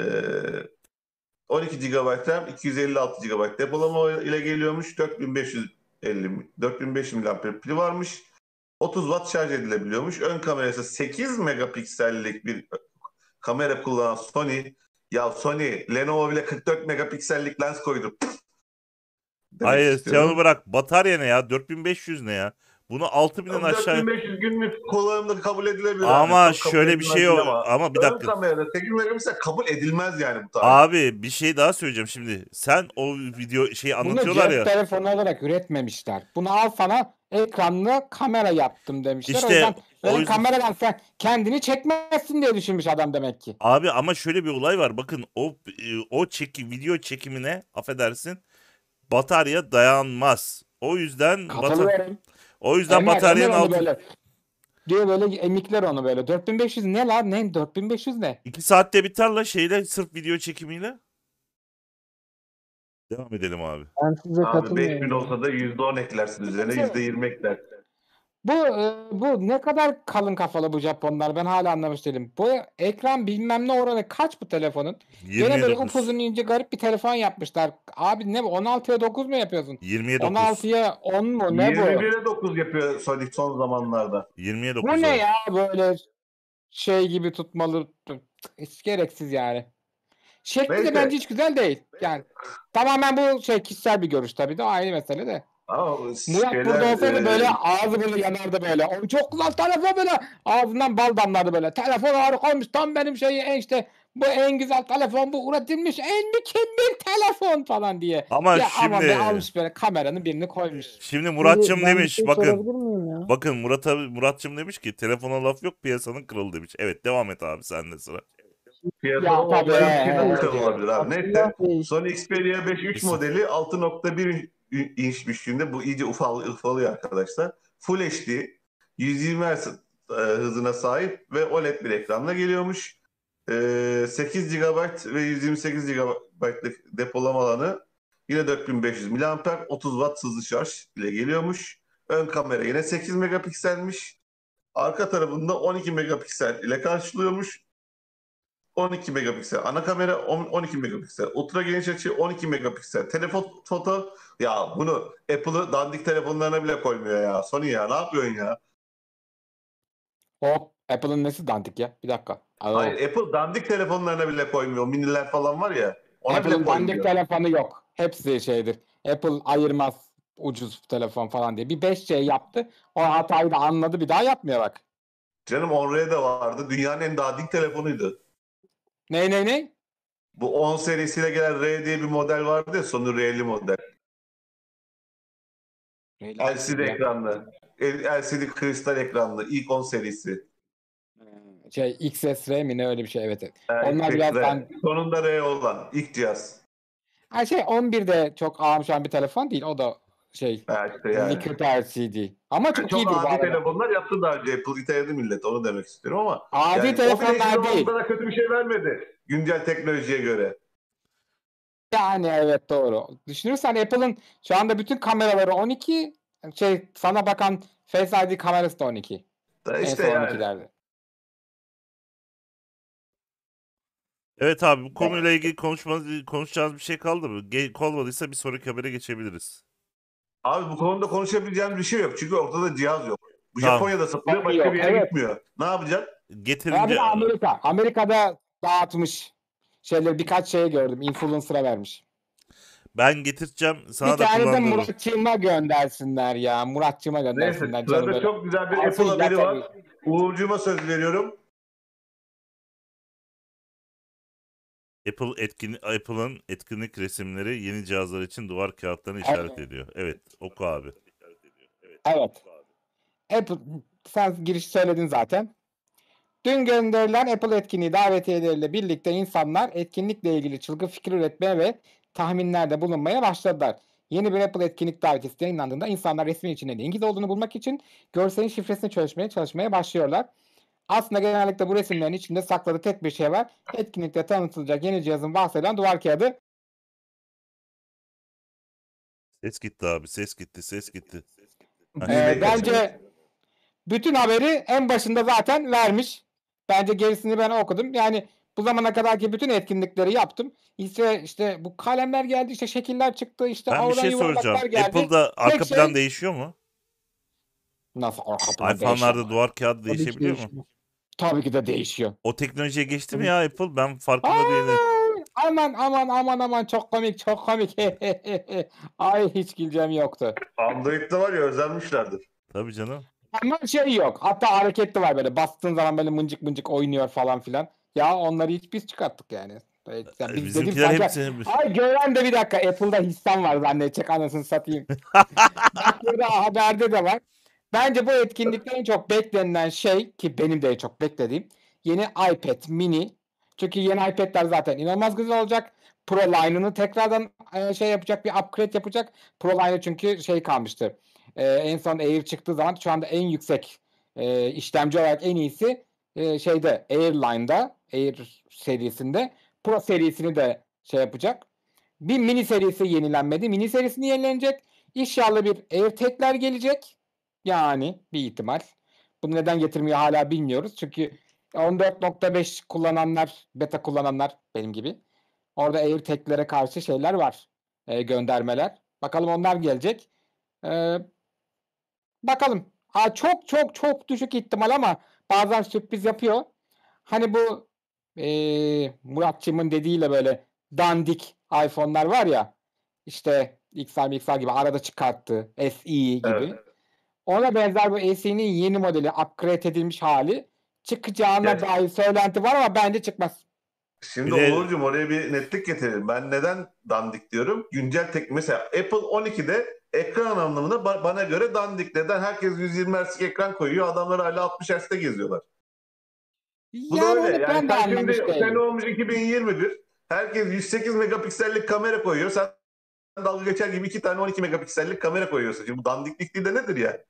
12 GB RAM, 256 GB depolama ile geliyormuş. 4550 4500 mAh pili varmış. 30 Watt şarj edilebiliyormuş. Ön kamerası 8 megapiksellik bir kamera kullanan Sony. Ya Sony, Lenovo bile 44 megapiksellik lens koydu. Hayır sen onu bırak. Batarya ne ya? 4500 ne ya? Bunu 6000'den aşağı... 4500 günlük kullanımda kabul edilebilir. Ama kabul şöyle bir şey yok. Ama bir ön dakika. kamerada 8 megapiksel kabul edilmez yani bu tarz. Abi bir şey daha söyleyeceğim şimdi. Sen o video şeyi Bunu anlatıyorlar cep ya. telefonu olarak üretmemişler. Bunu al sana ekranlı kamera yaptım demişler. İşte o yüzden o yüzden- kameradan sen kendini çekmezsin diye düşünmüş adam demek ki. Abi ama şöyle bir olay var. Bakın o e, o çeki video çekimine affedersin batarya dayanmaz. O yüzden bata- Katılıyorum. O yüzden Emel, bataryanın onu altı böyle diyor böyle emikler onu böyle. 4500 ne lan? Ne 4500 ne? 2 saatte biter la şeyle sırf video çekimiyle. Devam edelim abi. Ben size Abi katılmıyorum. 5000 olsa da %10 eklersin üzerine %20 eklersin. Bu e, bu ne kadar kalın kafalı bu Japonlar ben hala anlamış değilim. Bu ekran bilmem ne oranı kaç bu telefonun? Gene böyle 29. upuzun ince garip bir telefon yapmışlar. Abi ne bu 16'ya 9 mu yapıyorsun? 20'ye 9. 16'ya 10 mu ne bu? 21'e 9 yapıyor Sony son zamanlarda. 20'ye 9. Bu ne ya böyle şey gibi tutmalı hiç gereksiz yani. Şekli de Neyse. bence hiç güzel değil. Yani tamamen bu şey kişisel bir görüş tabii de ayrı mesele de. Ama Murat burada olsaydı e, böyle ağzı böyle yanardı böyle. O çok güzel telefon böyle. Ağzından bal damlardı böyle. Telefon harikaymış. Tam benim şeyi en işte bu en güzel telefon bu üretilmiş en mükemmel telefon falan diye. Ama ya ama şimdi be almış böyle kameranın birini koymuş. şimdi Muratçım bir demiş şey bakın. Bakın Murat abi, Muratçım demiş ki telefona laf yok piyasanın kralı demiş. Evet devam et abi sende sıra. piyasada Ya olmayan kadar olabilir abi. Neyse. Bey, Sony Xperia 5 3 modeli 6.1 inç büyüklüğünde bu iyice ufal, ufalıyor arkadaşlar. Full HD 120 Hz e, hızına sahip ve OLED bir ekranla geliyormuş. E, 8 GB ve 128 GB'lık depolama alanı yine 4500 mAh 30 Watt hızlı şarj ile geliyormuş. Ön kamera yine 8 megapikselmiş. Arka tarafında 12 megapiksel ile karşılıyormuş. 12 megapiksel ana kamera, on- 12 megapiksel ultra geniş açı, 12 megapiksel telefon foto. Ya bunu Apple'ı dandik telefonlarına bile koymuyor ya. Sony ya ne yapıyorsun ya? Hop Apple'ın nesi dandik ya? Bir dakika. Aa, Hayır Apple dandik telefonlarına bile koymuyor. Miniler falan var ya. Ona Apple'ın dandik telefonu yok. Hepsi şeydir. Apple ayırmaz ucuz telefon falan diye. Bir 5C yaptı. O hatayı da anladı. Bir daha yapmıyor bak. Canım 10R de vardı. Dünyanın en dandik telefonuydu. Ne ne ne? Bu 10 serisiyle gelen R diye bir model vardı ya sonu R'li model. LCD ekranlı. LCD kristal ekranlı. ilk 10 serisi. Şey XSR mi ne öyle bir şey evet. evet. Yani Onlar biraz dan- Sonunda R olan ilk cihaz. Ha şey 11'de çok ağırmışan bir telefon değil. O da şey Ha işte yani. Liquid LCD. Ama çok, Çok iyidir bu adi telefonlar yaptı daha önce. Apple iteledi millet. Onu demek istiyorum ama. Adi yani o telefonlar değil. kadar kötü bir şey vermedi. Güncel teknolojiye göre. Yani evet doğru. Düşünürsen Apple'ın şu anda bütün kameraları 12 şey sana bakan Face ID kamerası da 12. Da En işte son yani. 12'lerde. Evet abi bu konuyla ilgili konuşmanız, konuşacağınız bir şey kaldı mı? Ge- olmadıysa bir sonraki habere geçebiliriz. Abi bu konuda konuşabileceğimiz bir şey yok. Çünkü ortada cihaz yok. Bu Tamam. Japonya'da satılıyor. Başka Yok, bir yere evet. gitmiyor. Ne yapacak? Abi Getirince Amerika. Amerika'da dağıtmış. Şeyleri birkaç şeye gördüm. Influencer'a vermiş. ben getireceğim sana bir da tane de kullandırırım. Muratçığıma göndersinler ya. Muratçığıma Neyse göndersinler. canım sırada çok güzel bir Alsın Apple haberi zaten. var. Uğurcuğuma söz veriyorum. Apple etkin Apple'ın etkinlik resimleri yeni cihazlar için duvar kağıtlarını işaret Evet. ediyor. Evet, oku abi. Evet. Apple sen giriş söyledin zaten. Dün gönderilen Apple etkinliği davetiyeleriyle birlikte insanlar etkinlikle ilgili çılgın fikir üretmeye ve tahminlerde bulunmaya başladılar. Yeni bir Apple etkinlik davetiyesi yayınlandığında insanlar resmin içinde neyin gizli olduğunu bulmak için görselin şifresini çözmeye çalışmaya başlıyorlar. Aslında genellikle bu resimlerin içinde sakladığı tek bir şey var. Etkinlikte tanıtılacak yeni cihazın bahsedilen duvar kağıdı. Ses gitti abi ses gitti ses gitti. Ee, de bence bütün haberi en başında zaten vermiş. Bence gerisini ben okudum. Yani bu zamana kadarki bütün etkinlikleri yaptım. İşte işte bu kalemler geldi, işte şekiller çıktı, işte Ben bir şey yuvarlaklar soracağım. geldi. Apple'da arka şey- plan değişiyor mu? Nasıl arka plan iPhone'larda duvar kağıdı değişebiliyor mu? değişmiyor. Tabii ki de değişiyor. O teknolojiye geçti mi ya Apple? Ben farkında değilim. Ay, aman aman aman aman çok komik çok komik. Ay hiç güleceğim yoktu. Android'de var ya özenmişlerdir. Tabii canım. Ama şey yok. Hatta hareketli var böyle. Bastığın zaman böyle mıncık mıncık oynuyor falan filan. Ya onları hiç biz çıkarttık yani. Evet, yani biz dedim sadece- hepsi... Ay gören de bir dakika Apple'da hissem var zannedecek anasını satayım. Bak burada haberde de var. Bence bu etkinlikte en çok beklenilen şey ki benim de en çok beklediğim yeni iPad mini. Çünkü yeni iPad'ler zaten inanılmaz güzel olacak. Pro line'ını tekrardan e, şey yapacak bir upgrade yapacak. Pro line'ı çünkü şey kalmıştı. E, en son Air çıktığı zaman şu anda en yüksek e, işlemci olarak en iyisi e, şeyde Airline'da Air serisinde Pro serisini de şey yapacak. Bir mini serisi yenilenmedi. Mini serisini yenilenecek. İnşallah bir AirTag'ler gelecek. Yani bir ihtimal. Bunu neden getirmiyor hala bilmiyoruz. Çünkü 14.5 kullananlar, beta kullananlar benim gibi. Orada AirTag'lere karşı şeyler var. e, göndermeler. Bakalım onlar gelecek. Ee, bakalım. Ha, çok çok çok düşük ihtimal ama bazen sürpriz yapıyor. Hani bu eee Muratçım'ın dediğiyle böyle dandik iPhone'lar var ya işte XR XR gibi arada çıkarttı SE gibi. Evet. Ona benzer bu SE'nin yeni modeli upgrade edilmiş hali çıkacağına Evet. dair söylenti var ama bence çıkmaz. Şimdi Bir de- Onurcuğum oraya bir netlik getirelim. Ben neden dandik diyorum? Güncel tek mesela Apple 12'de ekran anlamında ba- bana göre dandik. Neden? Herkes 120 Hz'lik ekran koyuyor. Adamlar hala 60 Hz'de geziyorlar. Bu Yani da onu öyle. ben Yani de sen anlamış şimdi değilim. sene olmuş 2021. Herkes 108 megapiksellik kamera koyuyor. Sen dalga geçer gibi iki tane 12 megapiksellik kamera koyuyorsun. Şimdi bu dandiklik de nedir ya?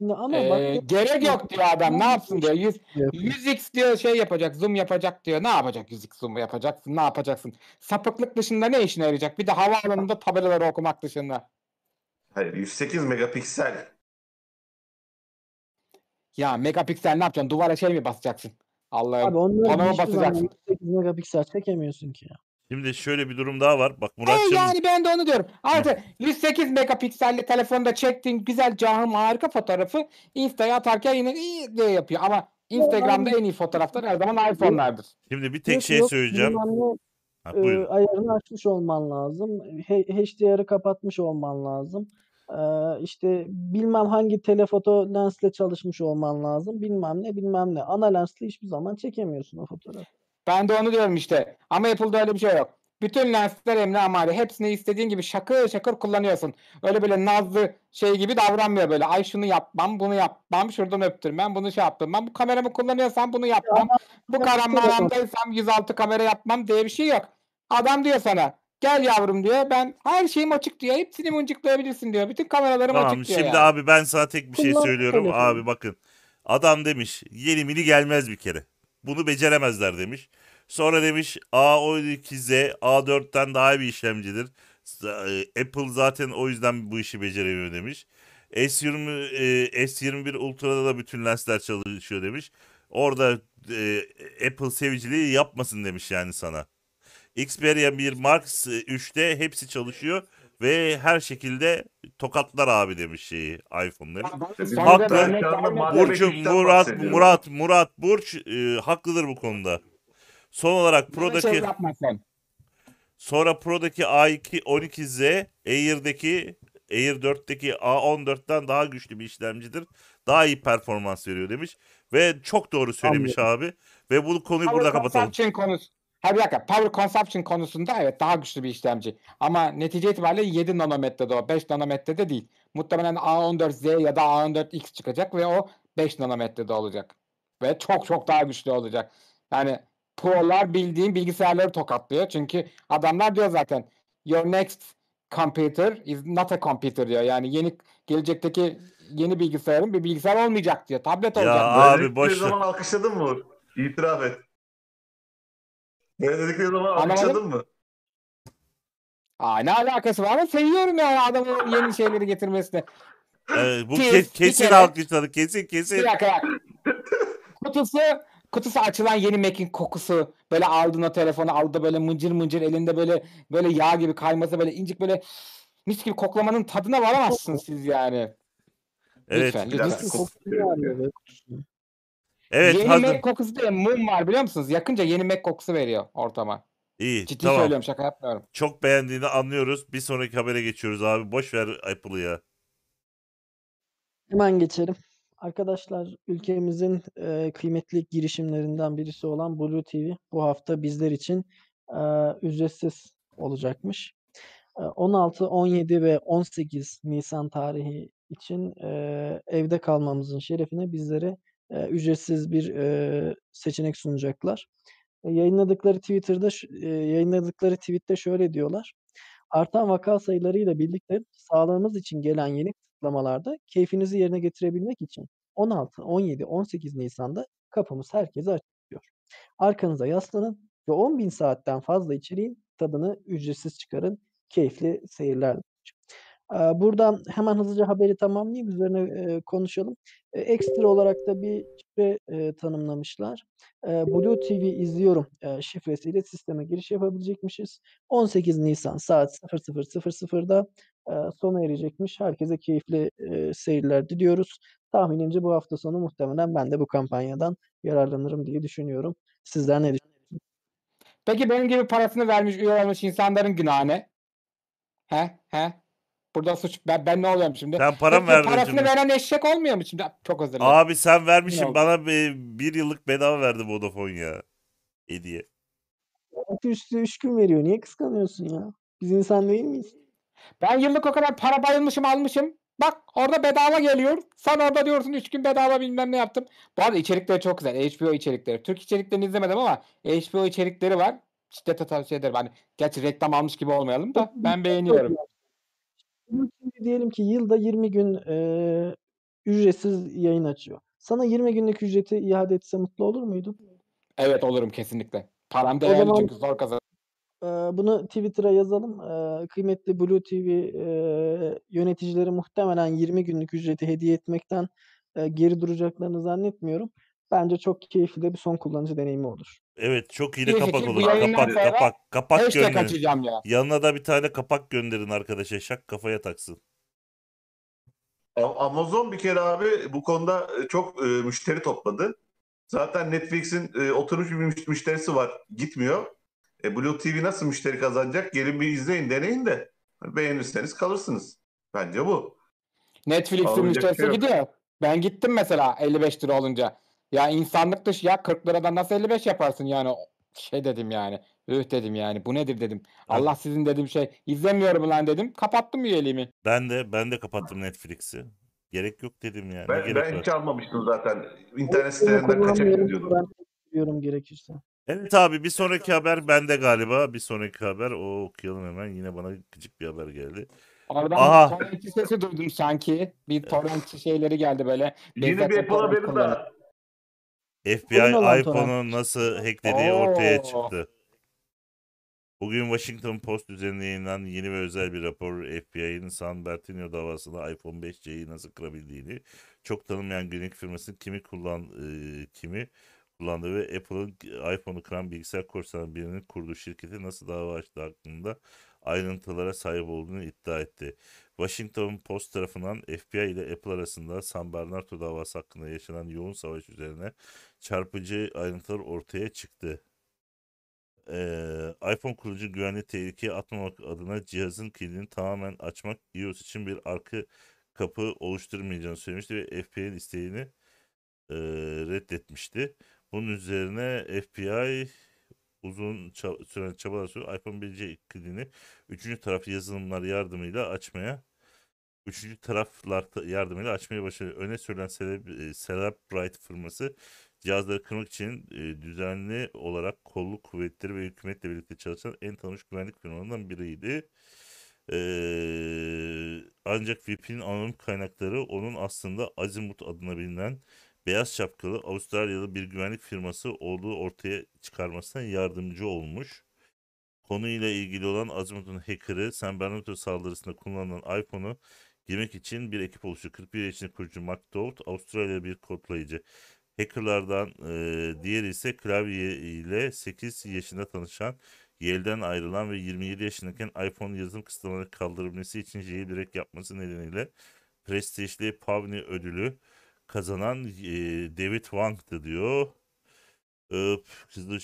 Şimdi ama Ee, bak gerek yok diyor adam. Ne yapsın diyor. 100, Yapıyor. 100x diyor şey yapacak, zoom yapacak diyor. Ne yapacak 100x zoom yapacaksın? Ne yapacaksın? Sapıklık dışında ne işine yarayacak? Bir de havaalanında tabelaları okumak dışında. Hayır 108 megapiksel. Ya megapiksel ne yapacaksın? Duvara şey mi basacaksın? Allah'ım. Abi onları basacaksın. 8 megapiksel çekemiyorsun ki ya. Şimdi şöyle bir durum daha var. Bak E Muratçım yani ben de onu diyorum. Artık 108 megapikselli telefonda çektiğin güzel cahım harika fotoğrafı Insta'ya atarken yine iyi diye yapıyor. Ama Instagram'da en iyi fotoğraflar her zaman iPhone'lardır. şimdi bir tek Yok, şey yok, söyleyeceğim. bilmem Ha, e, ayarını açmış olman lazım. HDR'ı kapatmış olman lazım. Ee, işte bilmem hangi telefoto lensle çalışmış olman lazım. Bilmem ne bilmem ne. Ana lensle hiçbir zaman çekemiyorsun o fotoğrafı. Ben de onu diyorum işte. Ama Apple'da öyle bir şey yok. Bütün lensler emri amari. Hepsini istediğin gibi şakır şakır kullanıyorsun. Öyle böyle nazlı şey gibi davranmıyor böyle. Ay şunu yapmam, bunu yapmam, şuradan öptürmem, bunu şey yaptım. Ben bu kameramı kullanıyorsam bunu yapmam. Bu alandaysam 106 kamera yapmam diye bir şey yok. Adam diyor sana gel yavrum diyor. Ben her şeyim açık diyor. Hepsini mıncıklayabilirsin diyor. Bütün kameralarım Tamam açık diyor şimdi yani. abi ben sana tek bir şey Kullan söylüyorum. Abi bakın. Adam demiş yeni mini gelmez bir kere. Bunu beceremezler demiş. Sonra demiş A12Z A4'ten daha iyi bir işlemcidir. E, Apple zaten o yüzden bu işi beceremiyor demiş. S20 e, S21 Ultra'da da bütün lensler çalışıyor demiş. Orada e, Apple seviciliği yapmasın demiş yani sana. Xperia 1 Mark 3'te hepsi çalışıyor ve her şekilde tokatlar abi demiş şeyi iPhone'ları. Haklı. Burcu Murat. Murat Murat Burç e, haklıdır bu konuda. Son olarak Pro'daki sonra Pro'daki A2 12Z Air'deki Air 4'teki A14'ten daha güçlü bir işlemcidir. Daha iyi performans veriyor demiş ve çok doğru söylemiş abi ve bu konuyu burada Power kapatalım. konusu. Ha bir dakika. Power consumption konusunda evet daha güçlü bir işlemci. Ama netice itibariyle 7 nanometrede o. 5 nanometrede değil. Muhtemelen A14Z ya da A14X çıkacak ve o 5 nanometrede olacak. Ve çok çok daha güçlü olacak. Yani Pro'lar bildiğin bilgisayarları tokatlıyor. Çünkü adamlar diyor zaten your next computer is not a computer diyor. Yani yeni gelecekteki yeni bilgisayarım bir bilgisayar olmayacak diyor. Tablet Ya olacak. Abi, Böyle dedikleri boş ver. zaman alkışladın mı? İtiraf et. Böyle dedikleri zaman Anlamadım. alkışladın mı? Aa, ne alakası var ama seviyorum yani adamın yeni şeyleri getirmesini. Ee, bu Ki- ke- bir kesin kere- alkışladı. Kesin kesin. Bir dakika bak. Kutusu kutusu açılan yeni Mac'in kokusu. Böyle aldın o telefonu aldı böyle mıncır mıncır elinde böyle böyle yağ gibi kayması böyle incik böyle mis gibi koklamanın tadına varamazsınız siz yani. Evet. Lütfen Bir lütfen. dakika. Evet yeni hadi. Mac kokusu değil mum var biliyor musunuz? Yakınca yeni Mac kokusu veriyor ortama. İyi Ciddi tamam. söylüyorum şaka yapmıyorum. Çok beğendiğini anlıyoruz. Bir sonraki habere geçiyoruz abi. Boş ver Apple'ı ya. Hemen geçelim. Arkadaşlar ülkemizin e, kıymetli girişimlerinden birisi olan Blue TV bu hafta bizler için e, ücretsiz olacakmış. E, 16, 17 ve 18 Nisan tarihi için e, evde kalmamızın şerefine bizlere e, ücretsiz bir e, seçenek sunacaklar. E, yayınladıkları Twitter'da e, yayınladıkları tweette şöyle diyorlar. Artan vaka sayılarıyla birlikte sağlığımız için gelen yeni kısıtlamalarda keyfinizi yerine getirebilmek için 16, 17, 18 Nisan'da kapımız herkese açık diyor. Arkanıza yaslanın ve 10.000 saatten fazla içeriğin tadını ücretsiz çıkarın. Keyifli seyirler. Buradan hemen hızlıca haberi tamamlayayım. Üzerine konuşalım. Eee, Ekstra olarak da bir şifre tanımlamışlar. Blue TV izliyorum şifresiyle sisteme giriş yapabilecekmişiz. 18 Nisan saat 00.00'da eee, sona erecekmiş. Herkese keyifli seyirler diliyoruz. Tahminimce bu hafta sonu muhtemelen ben de bu kampanyadan yararlanırım diye düşünüyorum. Sizler ne düşünüyorsunuz? Peki benim gibi parasını vermiş üye olmuş insanların günahı ne? He? He? Burada suç ben, ben ne oluyorum şimdi? Sen para mı Peki verdin parasını şimdi? veren eşek olmuyor mu şimdi? Çok özür dilerim. Abi sen vermişsin oldu? bana bir, bir yıllık bedava verdi Vodafone ya. Hediye. Altı üstü 3 gün veriyor. Niye kıskanıyorsun ya? Biz insan değil miyiz? Ben yıllık o kadar para bayılmışım almışım. Bak orada bedava geliyor. Sen orada diyorsun 3 gün bedava bilmem ne yaptım. Bu arada içerikleri çok güzel. HBO içerikleri. Türk içeriklerini izlemedim ama HBO içerikleri var. Şiddetle tavsiye ederim. Hani gerçi reklam almış gibi olmayalım da ben beğeniyorum. TV diyelim ki yılda 20 gün eee, ücretsiz yayın açıyor. Sana 20 günlük ücreti iade etse mutlu olur muydun? Evet olurum kesinlikle. Param O değerli zaman- çünkü zor kazan. Eee, bunu Twitter'a yazalım. Eee, kıymetli Blue TV eee, yöneticileri muhtemelen 20 günlük ücreti hediye etmekten eee, geri duracaklarını zannetmiyorum. Bence çok keyifli de bir son kullanıcı deneyimi olur. Evet çok iyi de kapak. Bu olur. yayından Kapak sonra kapak kapak Hashtag gönderin. açacağım ya. Yanına da bir tane kapak gönderin arkadaşa. Şak kafaya taksın. A- Amazon bir kere abi bu konuda e, çok e, müşteri topladı. Zaten Netflix'in e, oturmuş bir müş- müşterisi var. Gitmiyor. E, Blue TV nasıl müşteri kazanacak? Gelin bir izleyin, deneyin de. Beğenirseniz kalırsınız. Bence bu. Netflix'in Alınacak müşterisi şey yok. gidiyor. Ben gittim mesela 55 lira olunca. Ya insanlık dışı ya 40 liradan nasıl 55 yaparsın yani şey dedim yani. Üh dedim yani bu nedir dedim. Evet. Allah sizin dedim şey izlemiyorum lan dedim. Kapattım üyeliğimi. Ben de ben de kapattım Netflix'i. Gerek yok dedim yani. Ben, gerek ben var? hiç almamıştım zaten. İnternet sitelerinden kaçak gidiyordum. Ben diyorum gerekirse. Evet abi bir sonraki haber bende galiba. Bir sonraki haber o okuyalım hemen. Yine bana gıcık bir haber geldi. Oradan Aha. torrentçi sesi duydum sanki. Bir torrentçi şeyleri geldi böyle. Yine bir Apple haberi daha. FBI iPhone'u nasıl hacklediği ortaya çıktı. Bugün Washington Post üzerinde yayınlanan yeni ve özel bir rapor FBI'nin San Bernardino davasında iPhone 5C'yi nasıl kırabildiğini, çok tanınmayan güvenlik firmasının kimi kullan e, kimi kullandığı ve Apple'ın iPhone'u kıran bilgisayar korsanı birinin kurduğu şirketi nasıl dava açtığı hakkında ayrıntılara sahip olduğunu iddia etti. Washington Post tarafından FBI ile Apple arasında San Bernardino davası hakkında yaşanan yoğun savaş üzerine çarpıcı ayrıntılar ortaya çıktı. Ee, iPhone kurucu güvenli tehlikeye atmamak adına cihazın kilidini tamamen açmak iOS için bir arka kapı oluşturmayacağını söylemişti ve FBI'nin isteğini e, reddetmişti. Bunun üzerine FBI uzun ça- süren çabalar sonra iPhone 1C kilidini üçüncü taraf yazılımlar yardımıyla açmaya üçüncü taraflar ta- yardımıyla açmaya başladı. Öne sürülen Celeb, e, Celebrite firması cihazları kırmak için e, düzenli olarak kolluk kuvvetleri ve hükümetle birlikte çalışan en tanınmış güvenlik firmalarından biriydi. Ee, ancak VIP'in anonim kaynakları onun aslında Azimuth adına bilinen beyaz şapkalı Avustralyalı bir güvenlik firması olduğu ortaya çıkarmasına yardımcı olmuş. Konuyla ilgili olan Azimuth'un hacker'ı San Bernardino saldırısında kullanılan iPhone'u girmek için bir ekip oluştu. 41 yaşındaki kurucu Dowd, Avustralya bir kodlayıcı. Hackerlardan e, diğeri ise klavye ile 8 yaşında tanışan, Yale'den ayrılan ve 27 yaşındayken iPhone yazılım kısıtlamaları kaldırılması için jailbreak yapması nedeniyle prestijli Pavni ödülü kazanan e, David Wang'dı diyor. Ee, hızlı.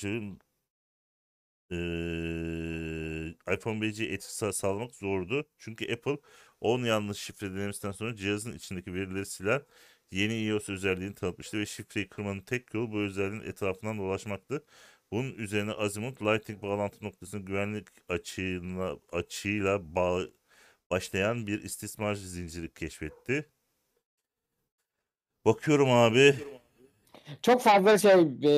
Ee, iPhone 5'e etki sa- sağlamak zordu. Çünkü Apple 10 yanlış şifre denemesinden sonra cihazın içindeki verileri silen yeni iOS özelliğini tanıtmıştı ve şifreyi kırmanın tek yolu bu özelliğin etrafından dolaşmaktı. Bunun üzerine Azimuth Lightning bağlantı noktasını güvenlik açığına, açığıyla bağ, başlayan bir istismar zinciri keşfetti. Bakıyorum abi. Çok fazla şey e,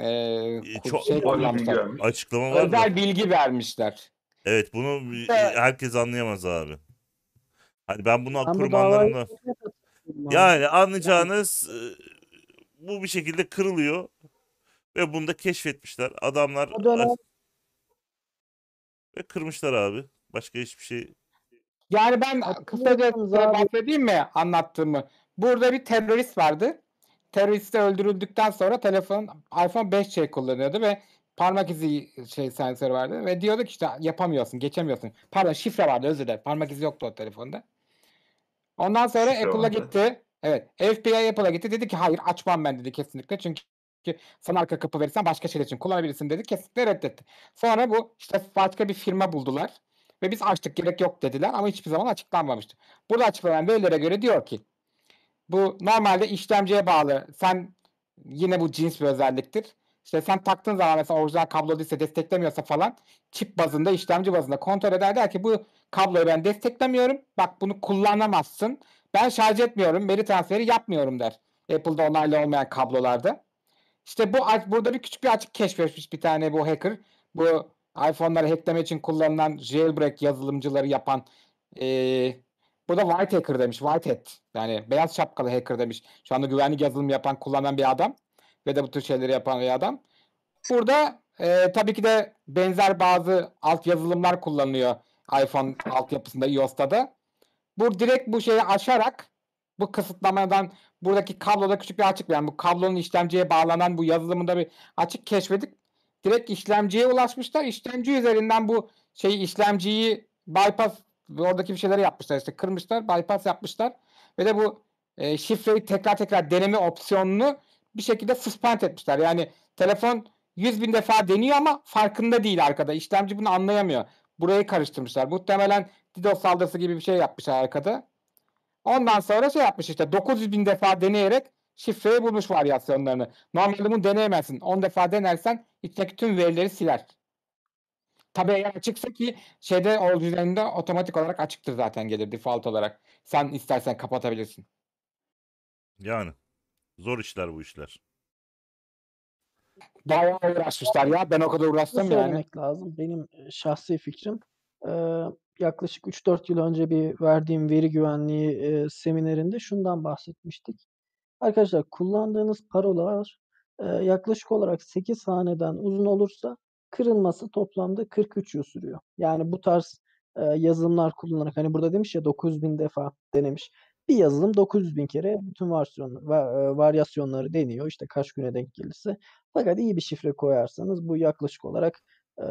e, çok- şey Özel bilgi kullanmışlar. Açıklama var mı? Özel bilgi vermişler. Evet bunu herkes anlayamaz abi. Hani ben bunu Ben bu abi. yani anlayacağınız bu bir şekilde kırılıyor ve bunu da keşfetmişler. Adamlar O dönem ve kırmışlar abi. Başka hiçbir şey Yani ben kısaca bahsedeyim mi anlattığımı? Burada bir terörist vardı. Terörist de öldürüldükten sonra telefon iPhone 5C kullanıyordu ve parmak izi şey sensörü vardı ve diyordu ki işte yapamıyorsun, geçemiyorsun. Pardon şifre vardı özür dilerim. Parmak izi yoktu o telefonda. Ondan sonra Şifre Apple'a vardı. gitti. Evet. FBI Apple'a gitti. Dedi ki hayır açmam ben dedi kesinlikle. Çünkü sana arka kapı verirsen başka şeyler için kullanabilirsin dedi. Kesinlikle reddetti. Sonra bu işte başka bir firma buldular. Ve biz açtık gerek yok dediler ama hiçbir zaman açıklanmamıştı. Burada açıklanan verilere göre diyor ki bu normalde işlemciye bağlı. Sen yine bu cins bir özelliktir. İşte sen taktığın zaman mesela orijinal kablo değilse desteklemiyorsa falan çip bazında işlemci bazında kontrol eder der ki bu kabloyu ben desteklemiyorum. Bak bunu kullanamazsın. Ben şarj etmiyorum. Veri transferi yapmıyorum der. Apple'da onaylı olmayan kablolarda. İşte bu burada bir küçük bir açık keşfetmiş bir tane bu hacker. Bu iPhone'ları hackleme için kullanılan jailbreak yazılımcıları yapan eee bu da white hacker demiş. White hat. Yani beyaz şapkalı hacker demiş. Şu anda güvenlik yazılım yapan, kullanan bir adam. Ve de bu tür şeyleri yapan bir adam. Burada eee, tabii ki de benzer bazı alt yazılımlar kullanılıyor iPhone altyapısında, iOS'ta da. Bu direkt bu şeyi aşarak bu kısıtlamadan buradaki kabloda küçük bir açık yani bu kablonun işlemciye bağlanan bu yazılımında bir açık keşfedip direkt işlemciye ulaşmışlar. İşlemci üzerinden bu şey işlemciyi bypass oradaki bir şeyleri yapmışlar işte kırmışlar bypass yapmışlar ve de bu e, şifreyi tekrar tekrar deneme opsiyonunu bir şekilde suspend etmişler. Yani telefon 100 bin defa deniyor ama farkında değil arkada. İşlemci bunu anlayamıyor. Burayı karıştırmışlar. Muhtemelen DDoS saldırısı gibi bir şey yapmışlar arkada. Ondan sonra şey yapmış işte 900 bin defa deneyerek şifreyi bulmuş varyasyonlarını. Normalde bunu deneyemezsin. 10 defa denersen içindeki tüm verileri siler. Tabii eğer açıksa ki şeyde orijinalinde otomatik olarak açıktır zaten gelir default olarak. Sen istersen kapatabilirsin. yani zor işler bu işler. Bayağı uğraşmışlar ya. Ben o kadar uğraştım yani. söylemek lazım. Benim e, şahsi fikrim e, yaklaşık 3-4 yıl önce bir verdiğim veri güvenliği e, seminerinde şundan bahsetmiştik. Arkadaşlar kullandığınız parolar e, yaklaşık olarak 8 haneden uzun olursa kırılması toplamda 43 yıl sürüyor. Yani bu tarz e, yazılımlar kullanarak hani burada demiş ya 900 bin defa denemiş. Bir yazılım 900 bin kere bütün varsyon, va- e, varyasyonları deniyor. İşte kaç güne denk gelirse. Fakat iyi bir şifre koyarsanız bu yaklaşık olarak e,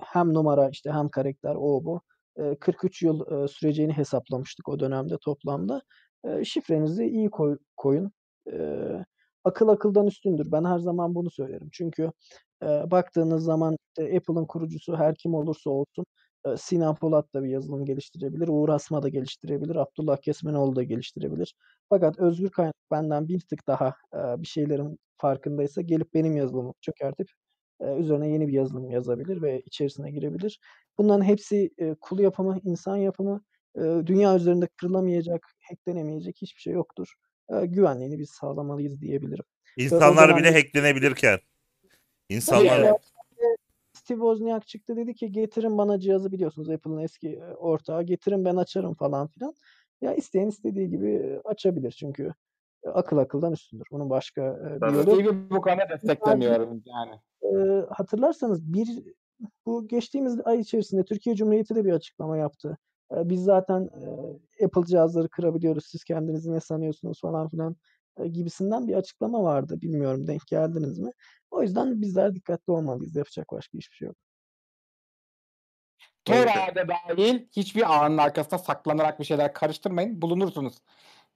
hem numara işte hem karakter o bu e, 43 yıl e, süreceğini hesaplamıştık o dönemde toplamda. E, şifrenizi iyi koy- koyun. E, akıl akıldan üstündür. Ben her zaman bunu söylerim. Çünkü e, baktığınız zaman işte Apple'ın kurucusu her kim olursa olsun e, Sinan Polat da bir yazılım geliştirebilir. Uğur Asma da geliştirebilir. Abdullah Kesmenoğlu da geliştirebilir. Fakat özgür kaynak benden bir tık daha bir şeylerin farkındaysa gelip benim yazılımımı çökertip üzerine yeni bir yazılım yazabilir ve içerisine girebilir. Bunların hepsi kul yapımı, insan yapımı. Dünya üzerinde kırılamayacak, hacklenemeyecek hiçbir şey yoktur. Güvenliğini biz sağlamalıyız diyebilirim. İnsanlar bile hacklenebilirken. Tabii İnsanlar ya, Steve Wozniak çıktı dedi ki getirin bana cihazı biliyorsunuz Apple'ın eski e, ortağı getirin ben açarım falan filan. Ya isteyen istediği gibi e, açabilir çünkü e, akıl akıldan üstündür. Bunun başka e, bir Tabii. yolu bu konuda desteklemiyorum yani. Eee, hatırlarsanız bir bu geçtiğimiz ay içerisinde Türkiye Cumhuriyeti de bir açıklama yaptı. Biz zaten Apple cihazları kırabiliyoruz. Siz kendinizi ne sanıyorsunuz falan filan gibisinden bir açıklama vardı. Bilmiyorum denk geldiniz mi? O yüzden bizler dikkatli olmalıyız. Yapacak başka hiçbir şey yok. Ağda dahil hiçbir ağın arkasında saklanarak bir şeyler karıştırmayın. Bulunursunuz.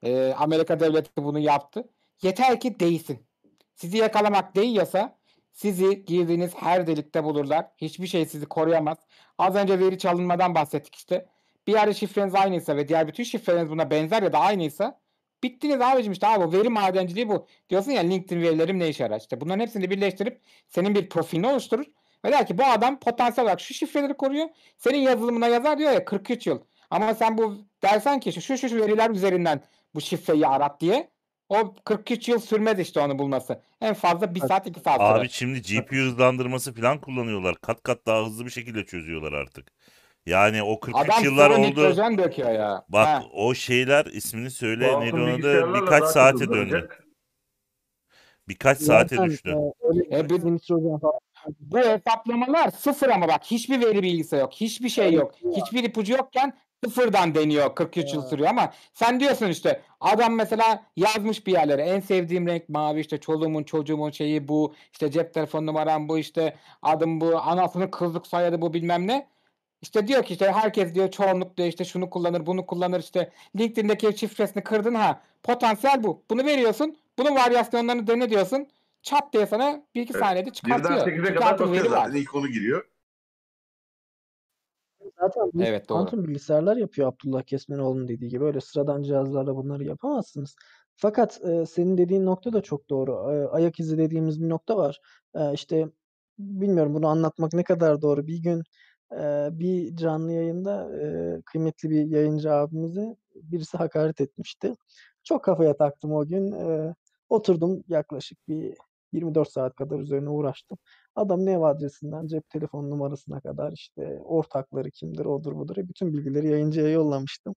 Ee, Amerika devleti bunu yaptı. Yeter ki değsin. Sizi yakalamak değiyorsa sizi girdiğiniz her delikte bulurlar. Hiçbir şey sizi koruyamaz. Az önce veri çalınmadan bahsettik işte. Bir yerde şifreniz aynıysa ve diğer bütün şifreleriniz buna benzer ya da aynıysa bittiniz abicim işte abi veri madenciliği bu. Diyorsun ya LinkedIn verilerim ne işe yarar? İşte bunların hepsini birleştirip senin bir profilini oluşturur. Ve der ki bu adam potansiyel olarak şu şifreleri koruyor. Senin yazılımına yazar diyor ya 43 yıl. Ama sen bu dersen ki şu şu şu veriler üzerinden bu şifreyi arat diye. O 43 yıl sürmez işte onu bulması. En fazla 1 saat 2 saat sürer. Abi şimdi GPU hızlandırması falan kullanıyorlar. Kat kat daha hızlı bir şekilde çözüyorlar artık. Yani o 43 Adam yıllar sıvı oldu. nitrojen döküyor ya. Bak Ha. o şeyler ismini söyle neydi onu da birkaç saate döndü. Birkaç saate düştü. E, bir- nitrojen falan Bu hesaplamalar sıfır ama bak hiçbir veri bilgisi yok. Hiçbir şey yok. Hiçbir ipucu yokken sıfırdan deniyor 43 yıl sürüyor ama sen diyorsun işte adam mesela yazmış bir yerlere en sevdiğim renk mavi işte çoluğumun çocuğumun şeyi bu işte cep telefon numaram bu işte adım bu anasının kızlık soyadı bu bilmem ne. İşte diyor ki işte herkes diyor çoğunlukla işte şunu kullanır bunu kullanır işte LinkedIn'deki şifresini kırdın ha potansiyel bu. Bunu veriyorsun bunun varyasyonlarını dene diyorsun. Çat diye sana bir iki Evet. saniyede çıkartıyor. Birden 8'e Çünkü kadar bakıyor zaten. İlk onu giriyor. Zaten Evet, doğru. kuantum bilgisayarlar yapıyor Abdullah Kesmenoğlu'nun dediği gibi. Öyle sıradan cihazlarla bunları yapamazsınız. Fakat e, senin dediğin nokta da çok doğru. E, ayak izi dediğimiz bir nokta var. E, işte bilmiyorum bunu anlatmak ne kadar doğru. Bir gün e, bir canlı yayında e, kıymetli bir yayıncı abimize birisi hakaret etmişti. Çok kafaya taktım o gün. E, oturdum yaklaşık bir 24 saat kadar üzerine uğraştım. Adamın ev adresinden cep telefon numarasına kadar işte ortakları kimdir, odur budur. E, Bütün bilgileri yayıncıya yollamıştım.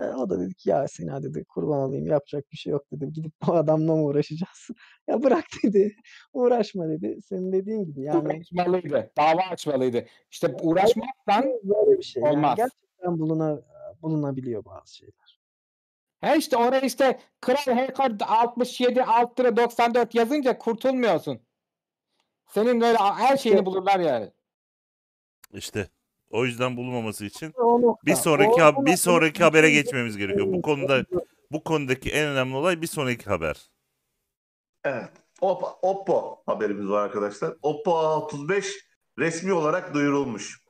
E, o da dedi ki ya Sena dedi kurban olayım yapacak bir şey yok dedim. Gidip bu adamla mı uğraşacağız? ya bırak dedi. Uğraşma dedi. Senin dediğin gibi yani Açmalıydı. Dava açmalıydı. İşte uğraşmazsan böyle bir şey. Yani olmaz. gerçekten buluna, bulunabiliyor bazı şeyler. he işte oraya işte Kral Hacker 67 alt lira 94 yazınca kurtulmuyorsun. Senin böyle her şeyini İşte- bulurlar yani. İşte o yüzden bulunmaması için bir sonraki hab- bir sonraki habere geçmemiz gerekiyor. Bu konuda bu konudaki en önemli olay bir sonraki haber. Evet. Oppo, Oppo haberimiz var arkadaşlar. Oppo A35 resmi olarak duyurulmuş.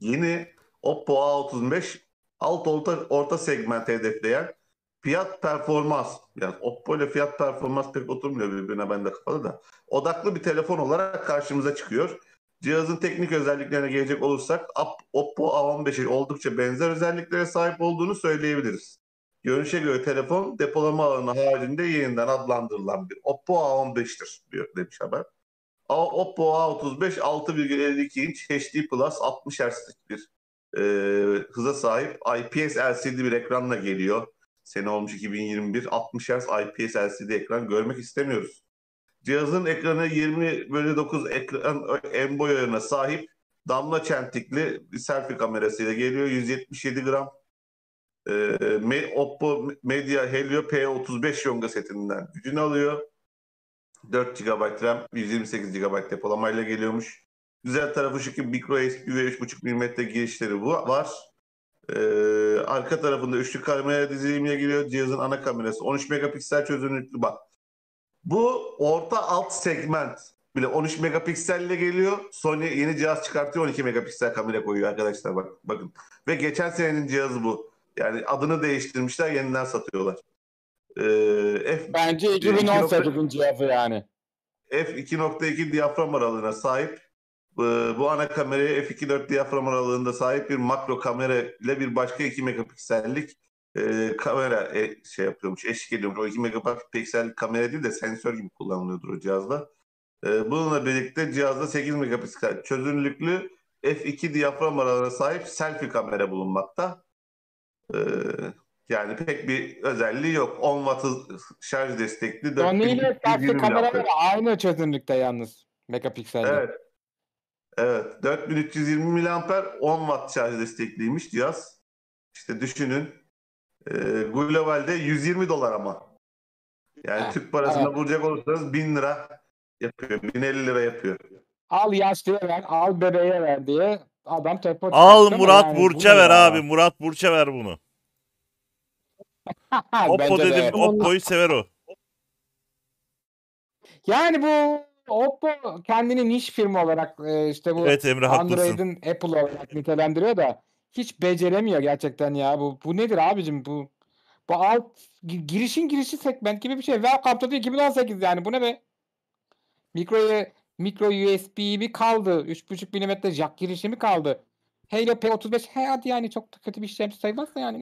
Yeni Oppo A35 alt orta, orta segment hedefleyen fiyat performans yani Oppo ile fiyat performans pek oturmuyor birbirine bende kafada da odaklı bir telefon olarak karşımıza çıkıyor. Cihazın teknik özelliklerine gelecek olursak Op- Oppo A15'e oldukça benzer özelliklere sahip olduğunu söyleyebiliriz. Görünüşe göre telefon depolama alanı haricinde yeniden adlandırılan bir Oppo A15'tir diyor demiş haber. Oppo A35 6,52 inç HD Plus 60 Hz'lik bir e, hıza sahip IPS LCD bir ekranla geliyor. Sene olmuş 2021 60 Hz IPS LCD ekran görmek istemiyoruz. Cihazın ekranı 20 bölü 9 ekran en boy ayarına sahip damla çentikli selfie kamerasıyla geliyor. 177 gram. Me- Oppo Media Helio P35 yonga setinden gücünü alıyor. 4 GB RAM, 128 GB depolamayla geliyormuş. Güzel tarafı şu ki micro USB ve 3.5 mm girişleri bu var. Ee, arka tarafında üçlü kamera dizilimiyle geliyor. Cihazın ana kamerası 13 megapiksel çözünürlüklü bak. Bu orta alt segment bile 13 megapikselle geliyor. Sony yeni cihaz çıkartıyor 12 megapiksel kamera koyuyor arkadaşlar bak bakın. Ve geçen senenin cihazı bu. Yani adını değiştirmişler yeniden satıyorlar. Ee, F Bence iki 2018'in cihazı yani. f2.2 diyafram aralığına sahip. Ee, Bu ana kameraya f2.4 diyafram aralığında sahip bir makro kamera ile bir başka 2 megapiksellik e, kamera e, şey yapıyormuş, eşlik ediyormuş. O 2 megapiksellik kamera değil de sensör gibi kullanılıyordur o cihazda. Ee, bununla birlikte cihazda 8 megapiksel çözünürlüklü f2 diyafram aralarına sahip selfie kamera bulunmakta. Ee, yani pek bir özelliği yok. 10 watt şarj destekli. Sony ile 4220 selfie kameraları aynı çözünürlükte yalnız. Megapikselde. Evet. Evet. 4320 miliamper 10 watt şarj destekliymiş cihaz. İşte düşünün. Ee, globalde 120 dolar ama. Yani Ha, Türk parasına evet. vuracak olursanız 1000 lira yapıyor. 1050 lira yapıyor. Al yaşlıya ver, al bebeğe ver diye adam tempo Al Murat yani bu Burç'a ver ya? abi. Murat Burç'a ver bunu. Oppo de. dedim. Oppo'yu sever o. Yani bu Oppo kendini niş firma olarak e, işte bu Evet Emre haklısın. Android'in Apple olarak nitelendiriyor da hiç beceremiyor gerçekten ya. Bu bu nedir abicim bu? Bu alt gi- girişin girişi segment gibi bir şey. Welcome to the 2018 yani bu ne be? Mikro mikro USB mi kaldı? 3.5 mm jack girişi mi kaldı? Halo P35 he hadi yani çok da kötü bir işlemci sayılmaz da yani.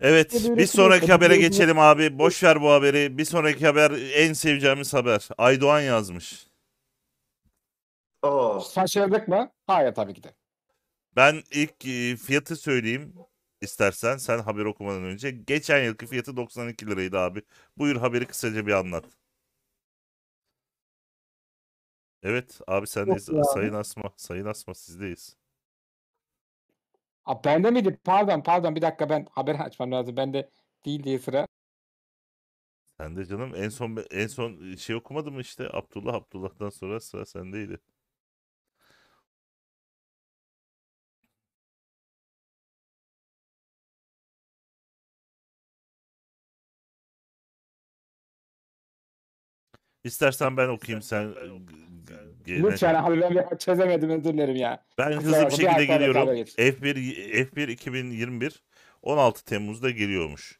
Evet bir üretiliyor sonraki habere geçelim abi. Boş ver bu haberi. Bir sonraki haber en seveceğimiz haber. Aydoğan yazmış. Oo. Şaşırdık mı? Hayır tabii ki de. Ben ilk e, fiyatı söyleyeyim istersen sen haber okumadan önce. Geçen yılki fiyatı 92 liraydı abi. Buyur haberi kısaca bir anlat. Evet abi sendeyiz. Yok ya. Sayın Asma. Sayın Asma sizdeyiz. Aa, bende miydi? Pardon pardon bir dakika ben haberi açmam lazım. Bende değil diye sıra. Sen de canım en son en son şey okumadın mı işte Abdullah Abdullah'tan sonra sıra sendeydi. İstersen ben okuyayım sen g- g- Lütfen abi ben bir çözemedim özür dilerim ya. Ben Kusura hızlı bir bakma, bir şekilde arası geliyorum. haber geç. F1 F1 2021 16 Temmuz'da geliyormuş.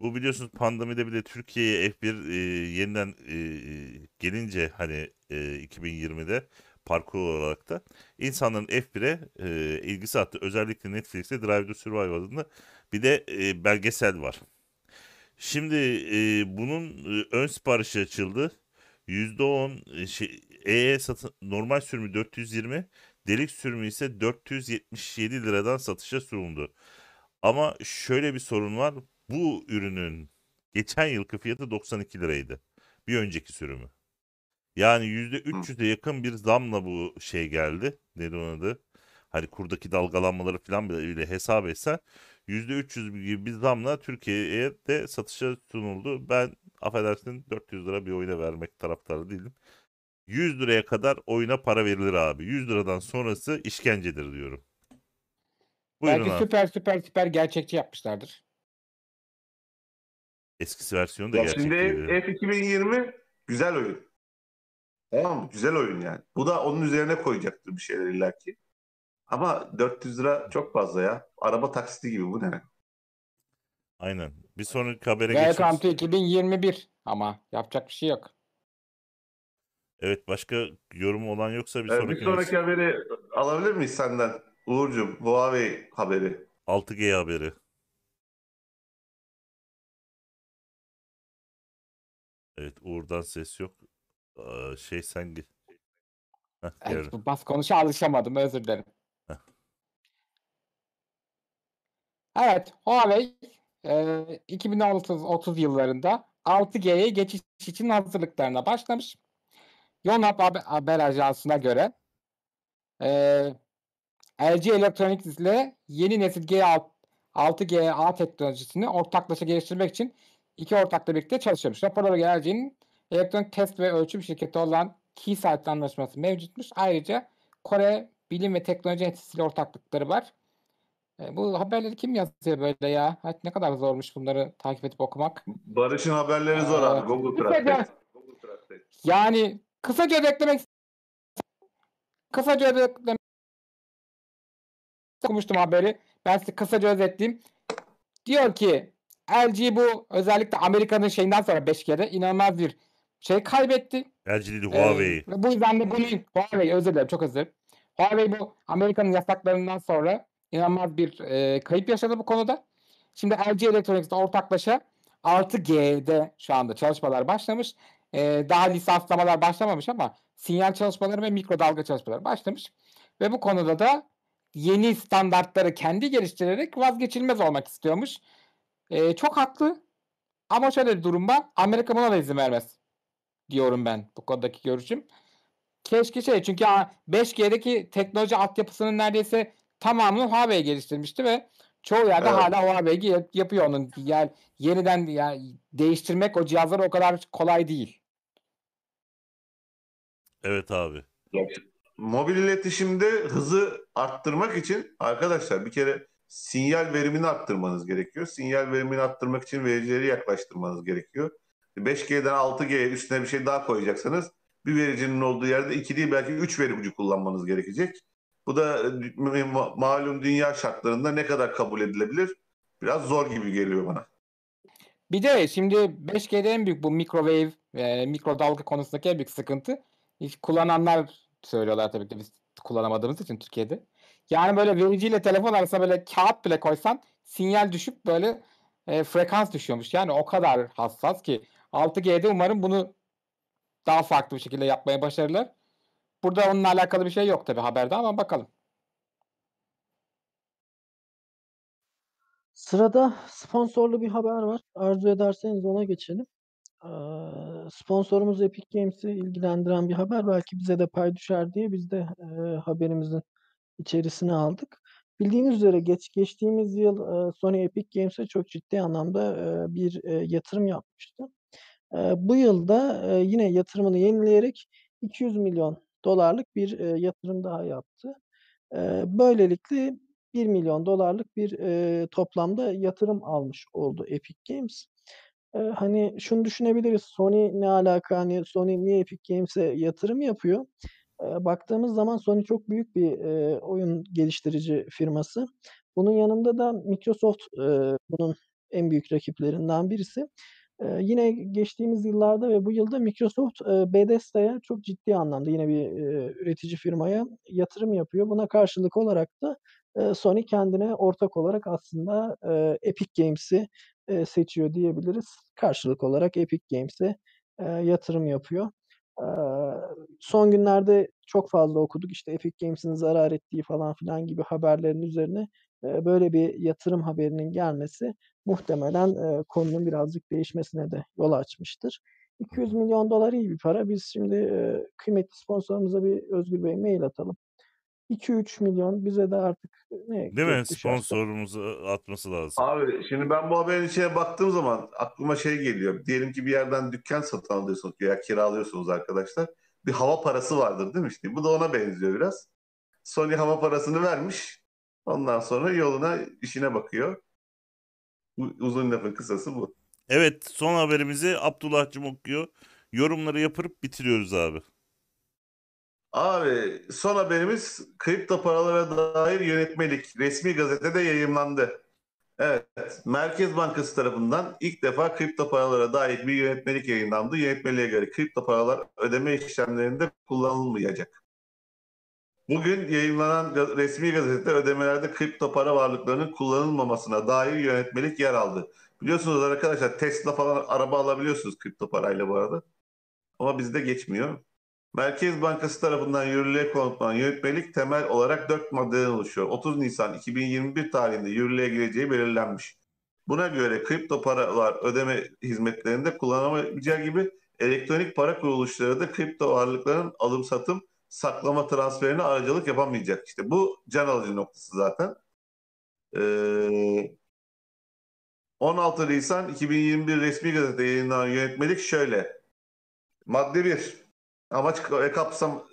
Bu biliyorsunuz pandemide bile Türkiye'ye F1 e, yeniden e, gelince hani e, 2020'de parkur olarak da insanların F1'e e, ilgisi arttı. Özellikle Netflix'te Drive to Survive adında bir de e, belgesel var. Şimdi e, bunun e, ön siparişi açıldı. %10 e, şey, EE satın, normal sürümü 420, delik sürümü ise 477 liradan satışa sunuldu. Ama şöyle bir sorun var. Bu ürünün geçen yılki fiyatı 92 liraydı. Bir önceki sürümü. Yani %300'e yakın bir zamla bu şey geldi. Neydi onun adı? Hani kurdaki dalgalanmaları falan bile bile hesap etsen %300 gibi bir zamla Türkiye'ye de satışa sunuldu. Ben affedersin 400 lira bir oyuna vermek taraftarı değilim. 100 liraya kadar oyuna para verilir abi. 100 liradan sonrası işkencedir diyorum. Buyurun Belki abi. süper süper süper gerçekçi yapmışlardır. Eskisi versiyonu da Ya gerçek şimdi değil. F 2020 güzel oyun. Tamam mı? Güzel oyun yani. Bu da onun üzerine koyacaktır bir şeyler illaki. Ama 400 lira çok fazla ya. Araba taksiti gibi bu ne? Aynen. Bir sonraki habere Welcome geçiyoruz. to 2021 ama yapacak bir şey yok. Evet başka yorumu olan yoksa bir Evet, sonraki, bir sonraki haberi alabilir miyiz senden? Uğur'cum Huawei haberi. 6G haberi. Evet Uğur'dan ses yok. Aa, şey sen git. Heh, Evet, bu bas konuşa alışamadım özür dilerim. Heh. Evet Huawei e, 2030 yıllarında 6G'ye geçiş için hazırlıklarına başlamış. Yonhap haber, ajansına göre LG Electronics ile yeni nesil G6, 6G A teknolojisini ortaklaşa geliştirmek için iki ortakla birlikte çalışıyormuş. Raporlara göre LG'nin elektronik test ve ölçüm şirketi olan Keysight anlaşması mevcutmuş. Ayrıca Kore Bilim ve Teknoloji Enstitüsü ile ortaklıkları var. E, bu haberleri kim yazıyor böyle ya? Ay, ne kadar zormuş bunları takip edip okumak. Barış'ın haberleri zor abi. Google Translate. ya. Google Translate. Yani kısaca özetlemek kısaca özetlemek okumuştum haberi. Ben size kısaca özetleyeyim. Diyor ki LG bu özellikle Amerika'nın şeyinden sonra 5G'de inanılmaz bir şey kaybetti. LG değil Ee, Huawei. ve bu yüzden de bunu Huawei özür dilerim çok özür dilerim. Huawei bu Amerika'nın yasaklarından sonra inanılmaz bir e, kayıp yaşadı bu konuda. Şimdi LG Electronics'le ortaklaşa 6G'de şu anda çalışmalar başlamış. E, daha lisanslamalar başlamamış ama sinyal çalışmaları ve mikrodalga çalışmaları başlamış. Ve bu konuda da yeni standartları kendi geliştirerek vazgeçilmez olmak istiyormuş. Ee, çok haklı. Ama şöyle bir durum var. Amerika buna da izin vermez. Diyorum ben bu konudaki görüşüm. Keşke şey çünkü 5G'deki teknoloji altyapısının neredeyse tamamını Huawei geliştirmişti ve çoğu yerde Evet. hala Huawei yapıyor onun. Yani yeniden yani değiştirmek o cihazları o kadar kolay değil. Evet abi. Mobil iletişimde hızı arttırmak için arkadaşlar bir kere sinyal verimini arttırmanız gerekiyor. Sinyal verimini arttırmak için vericileri yaklaştırmanız gerekiyor. 5G'den 6G'ye üstüne bir şey daha koyacaksanız bir vericinin olduğu yerde 2 değil belki 3 veri kullanmanız gerekecek. Bu da e, ma- malum dünya şartlarında ne kadar kabul edilebilir? Biraz zor gibi geliyor bana. Bir de şimdi 5G'de en büyük bu microwave, e, mikrodalga konusundaki en büyük sıkıntı. Hiç kullananlar söylüyorlar tabii ki biz kullanamadığımız için Türkiye'de. Yani böyle vericiyle telefon arasında böyle kağıt bile koysan sinyal düşüp böyle e, frekans düşüyormuş. Yani o kadar hassas ki 6G'de umarım bunu daha farklı bir şekilde yapmaya başarırlar. Burada onunla alakalı bir şey yok tabii haberde ama bakalım. Sırada sponsorlu bir haber var. Arzu ederseniz ona geçelim. Ee, sponsorumuz Epic Games'i ilgilendiren bir haber. Belki bize de pay düşer diye biz de e, haberimizin içerisine aldık. Bildiğiniz üzere geç geçtiğimiz yıl e, Sony Epic Games'e çok ciddi anlamda e, bir yatırım yapmıştı. Bu yılda yine yatırımını yenileyerek 200 milyon dolarlık bir e, yatırım daha yaptı. E, böylelikle 1 milyon dolarlık bir e, toplamda yatırım almış oldu Epic Games. E, hani şunu düşünebiliriz. Sony ne alaka? Hani Sony niye Epic Games'e yatırım yapıyor? E, baktığımız zaman Sony çok büyük bir e, oyun geliştirici firması. Bunun yanında da Microsoft e, bunun en büyük rakiplerinden birisi. Yine geçtiğimiz yıllarda ve bu yılda Microsoft e, Bethesda'ya çok ciddi anlamda yine bir e, üretici firmaya yatırım yapıyor. Buna karşılık olarak da e, Sony kendine ortak olarak aslında e, Epic Games'i e, seçiyor diyebiliriz. Karşılık olarak Epic Games'e e, yatırım yapıyor. E, son günlerde çok fazla okuduk işte Epic Games'in zarar ettiği falan filan gibi haberlerin üzerine e, böyle bir yatırım haberinin gelmesi muhtemelen e, konunun birazcık değişmesine de yol açmıştır. 200 milyon dolar iyi bir para. Biz şimdi e, kıymetli sponsorumuza bir Özgür Bey mail atalım. 2-3 milyon bize de artık ne Değil mi? Sponsorumuzu atması lazım. Abi şimdi ben bu haberin içine baktığım zaman aklıma şey geliyor. Diyelim ki bir yerden dükkan satın alıyorsunuz veya kiralıyorsunuz arkadaşlar. Bir hava parası vardır değil mi işte? Bu da ona benziyor biraz. Sony hava parasını vermiş. Ondan sonra yoluna işine bakıyor. Uzun lafın kısası bu. Evet son haberimizi Abdullah'cım okuyor. Yorumları yapıp bitiriyoruz abi. Abi son haberimiz kripto paralara dair yönetmelik resmi gazetede yayımlandı. Evet, Merkez Bankası tarafından ilk defa kripto paralara dair bir yönetmelik yayınlandı. Yönetmeliğe göre kripto paralar ödeme işlemlerinde kullanılmayacak. Bugün yayınlanan resmi gazetede ödemelerde kripto para varlıklarının kullanılmamasına dair yönetmelik yer aldı. Biliyorsunuz arkadaşlar Tesla falan araba alabiliyorsunuz kripto parayla bu arada. Ama bizde geçmiyor. Merkez Bankası tarafından yürürlüğe konulanan yönetmelik temel olarak dört maddeden oluşuyor. 30 Nisan 2021 tarihinde yürürlüğe gireceği belirlenmiş. Buna göre kripto paralar ödeme hizmetlerinde kullanılamayacağı gibi elektronik para kuruluşları da kripto varlıkların alım satım, saklama transferine aracılık yapamayacak. İşte bu can alıcı noktası zaten. Ee, 16 Nisan 2021 resmi gazete yayınlanan yönetmelik şöyle. Madde 1. Amaç ve kapsam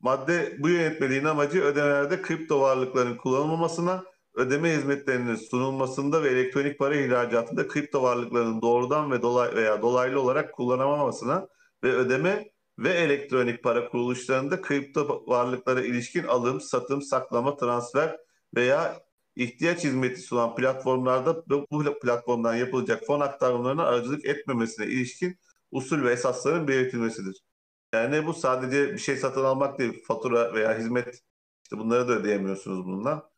madde bu yönetmeliğin amacı ödemelerde kripto varlıkların kullanılmamasına, ödeme hizmetlerinin sunulmasında ve elektronik para ihracatında kripto varlıkların doğrudan ve dolay veya dolaylı olarak kullanılmamasına ve ödeme ve elektronik para kuruluşlarında kripto varlıklara ilişkin alım, satım, saklama, transfer veya ihtiyaç hizmeti sunan platformlarda bu platformdan yapılacak fon aktarımlarına aracılık etmemesine ilişkin usul ve esasların belirtilmesidir. Yani bu sadece bir şey satın almak değil, fatura veya hizmet işte bunları da ödeyemiyorsunuz bununla.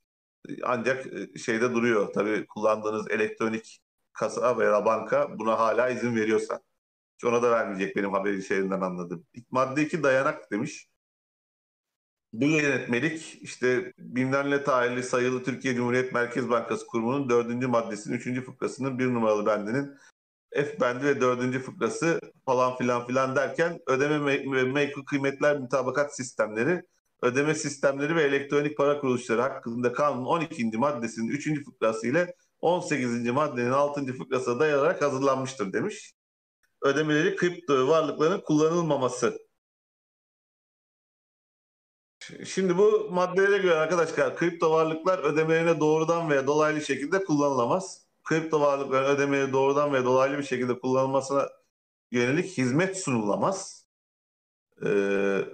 Ancak e, şeyde duruyor tabii kullandığınız elektronik kasa veya banka buna hala izin veriyorsa. Ona da vermeyecek benim haberin şeyinden anladım. Madde 2 dayanak demiş. Bu yönetmelik işte bilmem ne tarihli sayılı Türkiye Cumhuriyet Merkez Bankası Kurumu'nun dördüncü maddesinin üçüncü fıkrasının bir numaralı bendinin F bendi ve dördüncü fıkrası falan filan filan derken ödeme me- ve menkul kıymetler mutabakat sistemleri, ödeme sistemleri ve elektronik para kuruluşları hakkında kanunun 12. maddesinin 3. fıkrası ile 18. maddenin 6. fıkrasına dayanarak hazırlanmıştır demiş. Ödemeleri kripto varlıkların kullanılmaması. Şimdi bu maddelere göre arkadaşlar kripto varlıklar ödemelerine doğrudan veya dolaylı şekilde kullanılamaz. Kripto varlıkların ödemeleri doğrudan veya dolaylı bir şekilde kullanılmasına yönelik hizmet sunulamaz. Ee,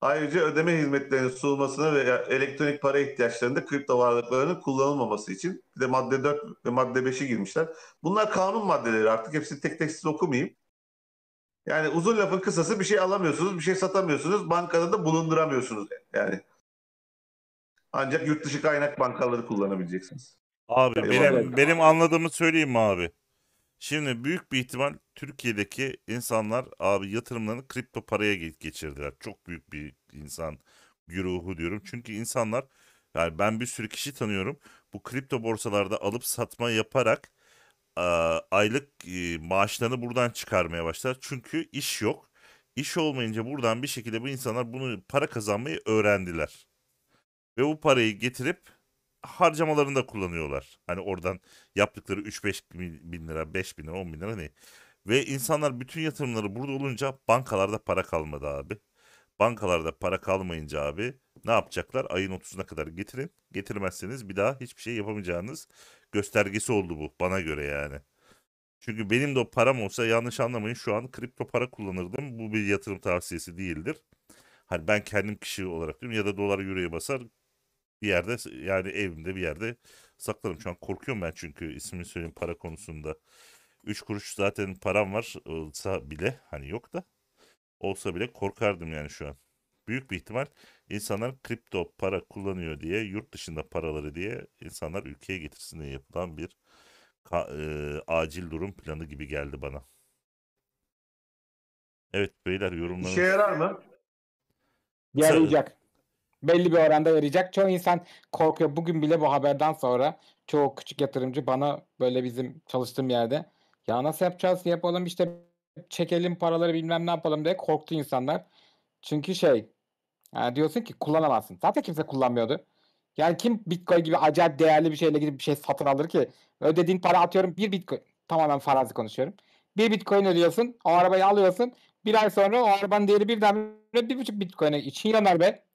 ayrıca ödeme hizmetlerinin sunulmasına veya elektronik para ihtiyaçlarında kripto varlıklarının kullanılmaması için bir de madde 4 ve madde 5'i girmişler. Bunlar kanun maddeleri artık hepsini tek tek size okumayayım. Yani uzun lafın kısası bir şey alamıyorsunuz, bir şey satamıyorsunuz, bankada da bulunduramıyorsunuz yani. Ancak yurt dışı kaynak bankaları kullanabileceksiniz. Abi Eyvallah. benim benim anladığımı söyleyeyim mi abi? Şimdi büyük bir ihtimal Türkiye'deki insanlar abi yatırımlarını kripto paraya ge- geçirdiler. Çok büyük bir insan güruhu diyorum. Çünkü insanlar yani ben bir sürü kişi tanıyorum. Bu kripto borsalarda alıp satma yaparak aylık e, maaşlarını buradan çıkarmaya başlar. Çünkü iş yok. İş olmayınca buradan bir şekilde bu insanlar bunu para kazanmayı öğrendiler. Ve bu parayı getirip harcamalarında kullanıyorlar. Hani oradan yaptıkları 3-5 bin lira, 5 bin lira, 10 bin lira ne? Ve insanlar bütün yatırımları burada olunca bankalarda para kalmadı abi. Bankalarda para kalmayınca abi ne yapacaklar? Ayın 30'una kadar getirin. Getirmezseniz bir daha hiçbir şey yapamayacağınız göstergesi oldu bu bana göre yani. Çünkü benim de o param olsa yanlış anlamayın şu an kripto para kullanırdım. Bu bir yatırım tavsiyesi değildir. Hani ben kendim kişi olarak diyorum ya da dolar euroya basar bir yerde yani evimde bir yerde saklarım. Şu an korkuyorum ben çünkü ismini söyleyeyim para konusunda. 3 kuruş zaten param var olsa bile hani yok da olsa bile korkardım yani şu an. Büyük bir ihtimal insanlar kripto para kullanıyor diye yurt dışında paraları diye insanlar ülkeye getirsin diye yapılan bir e, acil durum planı gibi geldi bana. Evet beyler yorumlarınız. İşe yarar mı? Yarayacak. Belli bir oranda yarayacak. Çoğu insan korkuyor. Bugün bile bu haberden sonra çoğu küçük yatırımcı bana böyle bizim çalıştığım yerde ya nasıl yapacağız yapalım işte çekelim paraları bilmem ne yapalım diye korktu insanlar. Çünkü şey yani diyorsun ki kullanamazsın. Zaten kimse kullanmıyordu. Yani kim Bitcoin gibi acayip değerli bir şeyle gidip bir şey satın alır ki? Ödediğin para atıyorum bir Bitcoin. Tamamen farazi konuşuyorum. Bir Bitcoin ödüyorsun. O arabayı alıyorsun. Bir ay sonra o arabanın değeri birdenbire bir buçuk Bitcoin'e için yanar be.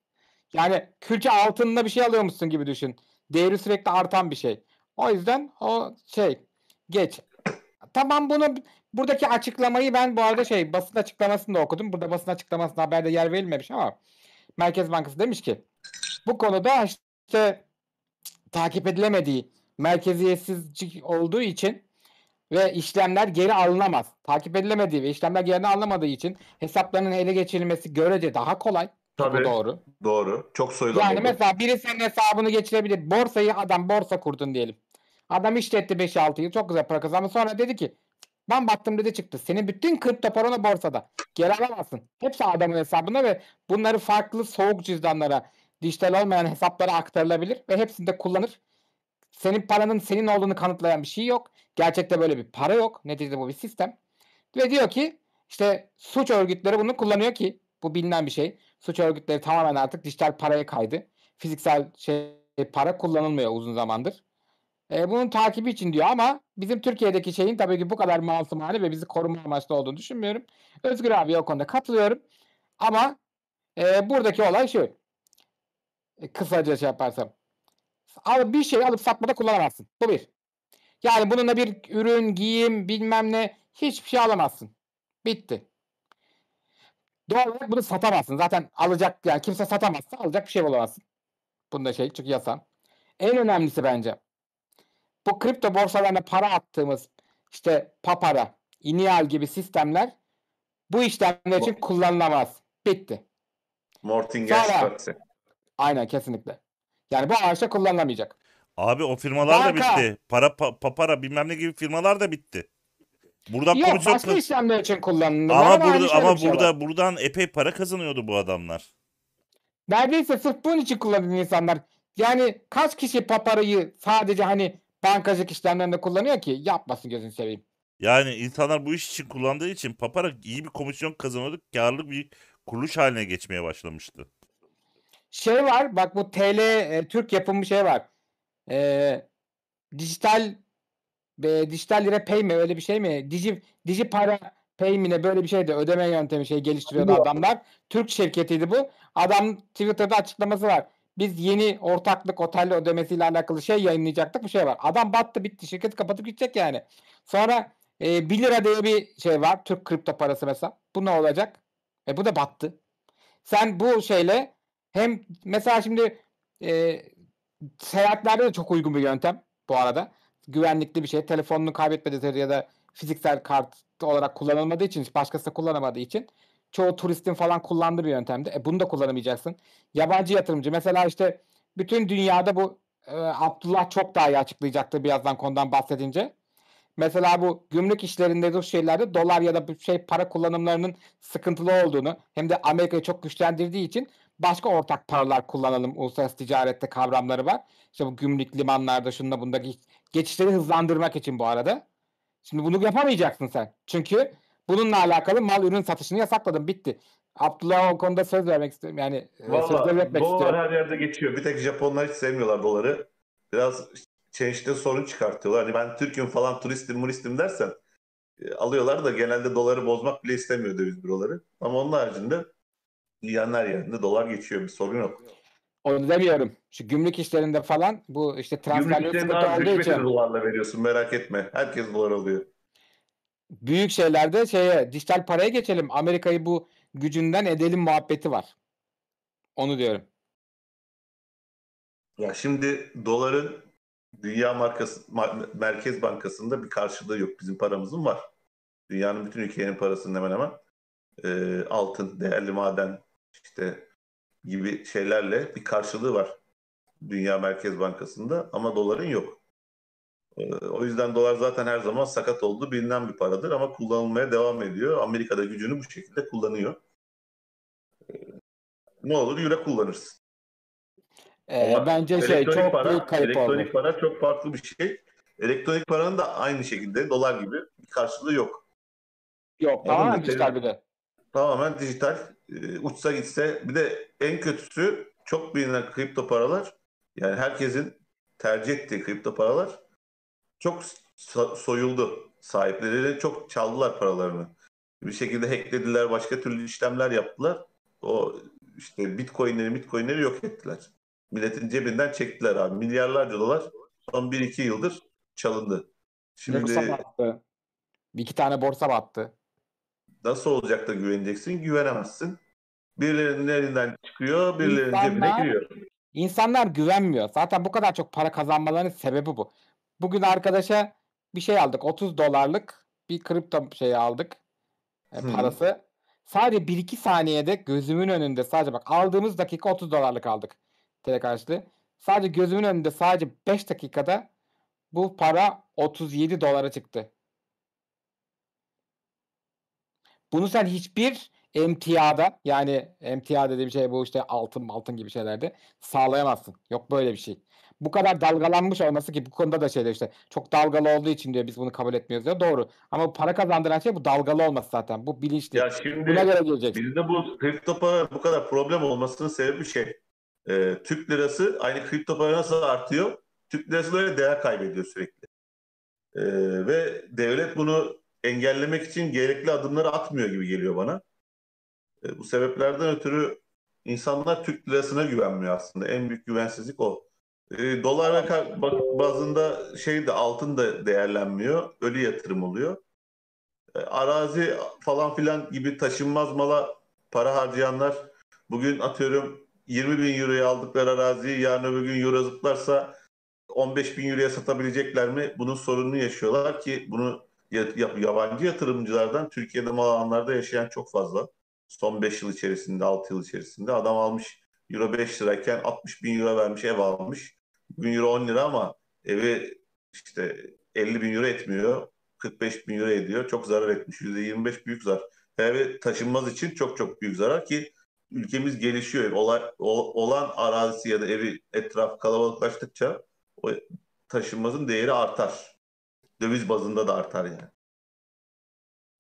Yani külçe altınla bir şey alıyormuşsun gibi düşün. Değeri sürekli artan bir şey. O yüzden o şey geç. Tamam bunu buradaki açıklamayı ben bu arada şey basın açıklamasını da okudum. Burada basın açıklamasında haberde yer verilmemiş ama Merkez Bankası demiş ki bu konuda işte takip edilemediği merkeziyetsizlik olduğu için ve işlemler geri alınamaz. Takip edilemediği ve işlemler geri alınamadığı için hesaplarının ele geçirilmesi görece daha kolay. Bu Tabii. doğru. Doğru. Çok soyulan Yani oldu. mesela biri senin hesabını geçirebilir. Borsayı adam borsa kurdun diyelim. Adam işletti 5-6 yıl çok güzel para kazandı. Sonra dedi ki ben baktım dedi çıktı. Senin bütün kripto paranı borsada. Geri alamazsın. Hepsi adamın hesabına ve bunları farklı soğuk cüzdanlara, dijital olmayan hesaplara aktarılabilir ve hepsini de kullanır. Senin paranın senin olduğunu kanıtlayan bir şey yok. Gerçekte böyle bir para yok. Neticede bu bir sistem. Ve diyor ki işte suç örgütleri bunu kullanıyor ki bu bilinen bir şey. Suç örgütleri tamamen artık dijital paraya kaydı. Fiziksel şey para kullanılmıyor uzun zamandır. E, bunun takibi için diyor ama bizim Türkiye'deki şeyin tabii ki bu kadar masumane ve bizi koruma amaçlı olduğunu düşünmüyorum. Özgür abi o konuda katılıyorum. Ama e, buradaki olay şu. E, kısaca şey yaparsam. Al, bir şeyi alıp satmada kullanamazsın. Bu bir. Yani bununla bir ürün, giyim, bilmem ne hiçbir şey alamazsın. Bitti. Doğal olarak bunu satamazsın. Zaten alacak yani kimse satamazsa alacak bir şey bulamazsın. Bunda şey çünkü yasa. En önemlisi bence bu kripto borsalarına para attığımız işte Papara, Inial gibi sistemler bu işlemler için kullanılamaz. Bitti. Mortingen Sonra- Strasse. Aynen kesinlikle. Yani bu araçta kullanılamayacak. Abi o firmalar da Banka. bitti. Para pa- papara bilmem ne gibi firmalar da bitti. Buradan Yok komisyon başka işlemler için kullanılır. ama burada ama şey var. burada buradan epey para kazanıyordu bu adamlar. Neredeyse sırf bunun için kullanıyor insanlar. Yani kaç kişi paparayı sadece hani bankacılık işlemlerinde kullanıyor ki? Yapmasın gözünü seveyim. Yani insanlar bu iş için kullandığı için Papara iyi bir komisyon kazanıyordu. Karlı bir kuruluş haline geçmeye başlamıştı. Şey var bak bu TL e, Türk yapımı şey var. E, dijital e, dijital lira pay mi öyle bir şey mi? Digi, digi para pay mi ne böyle bir şeydi. Ödeme yöntemi şey geliştiriyordu adamlar. Türk şirketiydi bu. Adam Twitter'da açıklaması var. Biz yeni ortaklık otel ödemesiyle alakalı şey yayınlayacaktık bir şey var. Adam battı bitti şirket kapatıp gidecek yani. Sonra e, 1 lira diye bir şey var. Türk kripto parası mesela. Bu ne olacak? E bu da battı. Sen bu şeyle hem mesela şimdi e, seyahatlerde de çok uygun bir yöntem bu arada. Güvenlikli bir şey. Telefonunu kaybetmediği ya da fiziksel kart olarak kullanılmadığı için başkası da kullanamadığı için çoğu turistin falan kullandığı bir yöntemdi. E bunu da kullanamayacaksın. Yabancı yatırımcı mesela işte bütün dünyada bu e, Abdullah çok daha iyi açıklayacaktır birazdan konudan bahsedince. Mesela bu gümrük işlerinde bu şeylerde dolar ya da bu şey para kullanımlarının sıkıntılı olduğunu hem de Amerika'yı çok güçlendirdiği için başka ortak paralar kullanalım uluslararası ticarette kavramları var. İşte bu gümrük limanlarda şunda bundaki geçişleri hızlandırmak için bu arada. Şimdi bunu yapamayacaksın sen. Çünkü bununla alakalı mal ürün satışını yasakladın. Bitti. Abdullah o konuda söz vermek istiyorum. Yani e, söz Valla devretmek dolar istiyorum. her yerde geçiyor. Bir tek Japonlar hiç sevmiyorlar doları. Biraz çeşitli sorun çıkartıyorlar. Hani ben Türk'üm falan turistim muristim dersen e, alıyorlar da genelde doları bozmak bile istemiyor döviz büroları. Ama onun haricinde dünyanın her yerinde dolar geçiyor. Bir sorun yok. Onu demiyorum. Şu gümrük işlerinde falan bu işte transferleri Gümrüklerini sıkıntı az olduğu için dolarla veriyorsun merak etme. Herkes dolar alıyor. büyük şeylerde şeye dijital paraya geçelim. Amerika'yı bu gücünden edelim muhabbeti var. Onu diyorum. Ya şimdi doların Dünya Markası, Ma- Merkez Bankası'nda bir karşılığı yok. Bizim paramızın var. Dünyanın bütün ülkenin parasının hemen hemen e, altın, değerli maden işte gibi şeylerle bir karşılığı var. Dünya Merkez Bankası'nda ama doların yok. E, o yüzden dolar zaten her zaman sakat olduğu bilinen bir paradır ama kullanılmaya devam ediyor. Amerika'da gücünü bu şekilde kullanıyor. E, ne olur euro kullanırsın. Ee, Ama bence şey çok para, büyük kayıp elektronik oldu. para çok farklı bir şey. Elektronik paranın da aynı şekilde dolar gibi bir karşılığı yok. Yok tamamen dijital bir de. Tamamen dijital. e, uçsa gitse bir de en kötüsü çok bilinen kripto paralar yani herkesin tercih ettiği kripto paralar çok so- soyuldu. Sahipleri çok çaldılar paralarını. Bir şekilde hacklediler, başka türlü işlemler yaptılar. O işte bitcoinleri, bitcoinleri yok ettiler. Milletin cebinden çektiler abi. Milyarlarca dolar son 1-2 yıldır çalındı. Şimdi Borsa battı. Bir iki tane borsa battı. Nasıl olacak da güveneceksin? Güvenemezsin. Birilerinin elinden çıkıyor, birilerinin cebine İnsanlar- giriyor. İnsanlar güvenmiyor. Zaten bu kadar çok para kazanmalarının sebebi bu. Bugün arkadaşa bir şey aldık. 30 dolarlık bir kripto şey aldık. e, parası. Sadece 1-2 saniyede gözümün önünde sadece bak aldığımız dakika 30 dolarlık aldık. TL karşılığı. Sadece gözümün önünde sadece 5 dakikada bu para 37 dolara çıktı. Bunu sen hiçbir emtiada yani emtia dediğim şey bu işte altın altın gibi şeylerde sağlayamazsın. Yok böyle bir şey. Bu kadar dalgalanmış olması ki bu konuda da şeyde işte çok dalgalı olduğu için diyor biz bunu kabul etmiyoruz diyor. Doğru. Ama para kazandıran şey bu dalgalı olması zaten. Bu bilinçli. Ya şimdi Buna göre geleceksin. bizde bu kripto para bu kadar problem olmasının sebebi şey. e, Türk lirası aynı kripto para nasıl artıyor? Türk lirası böyle değer kaybediyor sürekli. E, ve devlet bunu engellemek için gerekli adımları atmıyor gibi geliyor bana. E, bu sebeplerden ötürü insanlar Türk lirasına güvenmiyor aslında. En büyük güvensizlik o. E, dolar ve bazında şey de altın da değerlenmiyor. Ölü yatırım oluyor. E, arazi falan filan gibi taşınmaz mala para harcayanlar bugün atıyorum 20 bin euroya aldıkları araziyi yarın öbür gün euro zıplarsa 15 bin euroya satabilecekler mi? Bunun sorununu yaşıyorlar ki bunu yabancı yatırımcılardan Türkiye'de mal alanlarda yaşayan çok fazla. Son 5 yıl içerisinde, 6 yıl içerisinde adam almış euro 5 lirayken 60 bin euro vermiş ev almış. Bugün euro 10 lira ama evi işte 50 bin euro etmiyor. 45 bin euro ediyor. Çok zarar etmiş. %25 büyük zarar. Ve taşınmaz için çok çok büyük zarar ki ülkemiz gelişiyor. Olay, olan arazisi ya da evi etraf kalabalıklaştıkça o taşınmazın değeri artar. Döviz bazında da artar yani.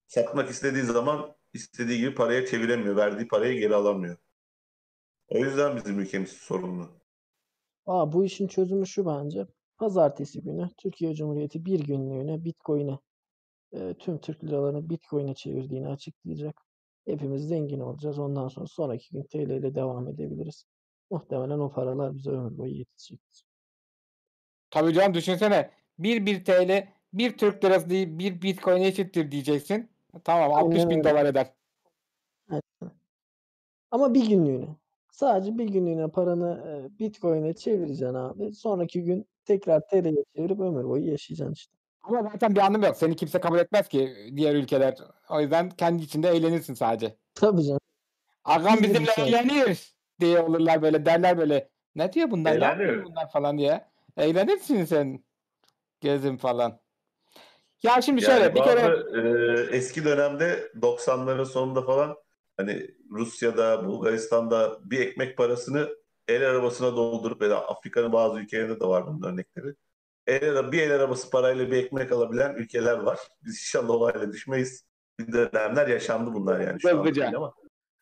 Satmak istediği zaman istediği gibi paraya çeviremiyor. Verdiği parayı geri alamıyor. O yüzden bizim ülkemiz sorunlu. Aa, bu işin çözümü şu bence. Pazartesi günü Türkiye Cumhuriyeti bir günlüğüne Bitcoin'e e, tüm Türk liralarını Bitcoin'e çevirdiğini açıklayacak. Hepimiz zengin olacağız. Ondan sonra sonraki gün TL ile devam edebiliriz. Muhtemelen o paralar bize ömür boyu yetecektir. Tabii canım düşünsene. 1 1 TL 1 Türk lirası değil 1 Bitcoin eşittir diyeceksin. Tamam 60 Aynen bin öyle. dolar eder. Ama bir günlüğüne. Sadece bir günlüğüne paranı e, Bitcoin'e çevireceksin abi. Sonraki gün tekrar TL'ye çevirip ömür boyu yaşayacaksın işte. Ama zaten bir anlamı yok. Seni kimse kabul etmez ki diğer ülkeler. O yüzden kendi içinde eğlenirsin sadece. Tabii canım. Agam Biz de bir bizimle şey- eğlenir diye olurlar böyle derler böyle. Ne diyor bunlar? Ne yapıyor Eğleniyor. bunlar falan diye. Eğlenirsin sen. Gezin falan. Ya şimdi Yani şöyle bir bazı, kere e, eski dönemde 90'ların sonunda falan hani Rusya'da, Bulgaristan'da bir ekmek parasını el arabasına doldurup ya da Afrika'nın bazı ülkelerinde de var bunun örnekleri. El, ara- bir el arabası parayla bir ekmek alabilen ülkeler var. Biz inşallah o hale düşmeyiz. Bir dönemler yaşandı bunlar yani şu Hızlıca. değil ama.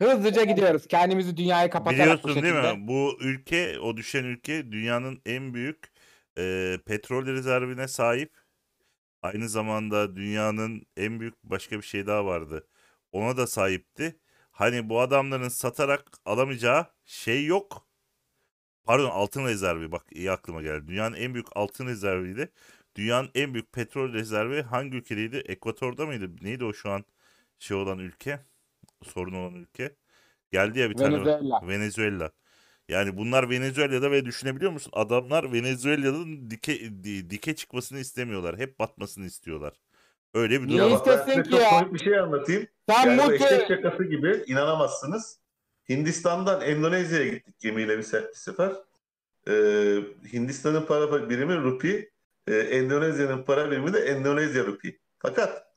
hızlıca gidiyoruz. Kendimizi dünyaya kapatarak bu Biliyorsun değil şekilde. mi? Bu ülke, o düşen ülke dünyanın en büyük e, petrol rezervine sahip. Aynı zamanda dünyanın en büyük başka bir şey daha vardı. Ona da sahipti. Hani bu adamların satarak alamayacağı şey yok. Pardon altın rezervi bak iyi aklıma geldi. Dünyanın en büyük altın rezerviydi. Dünyanın en büyük petrol rezervi hangi ülkedeydi? Ekvator'da mıydı? Neydi o şu an şey olan ülke? Sorun olan ülke. Geldi ya bir tane. Venezuela. Yani bunlar Venezuela'da ve düşünebiliyor musun? Adamlar Venezuela'nın dike di- dike çıkmasını istemiyorlar. Hep batmasını istiyorlar. Öyle bir Niye durum ben istesin size ki çok ya? komik bir şey anlatayım. Sen Yani mutlu. eşek şakası gibi inanamazsınız. Hindistan'dan Endonezya'ya gittik gemiyle bir, se- bir sefer. Ee, Hindistan'ın para birimi rupi, e, Endonezya'nın para birimi de Endonezya rupi. Fakat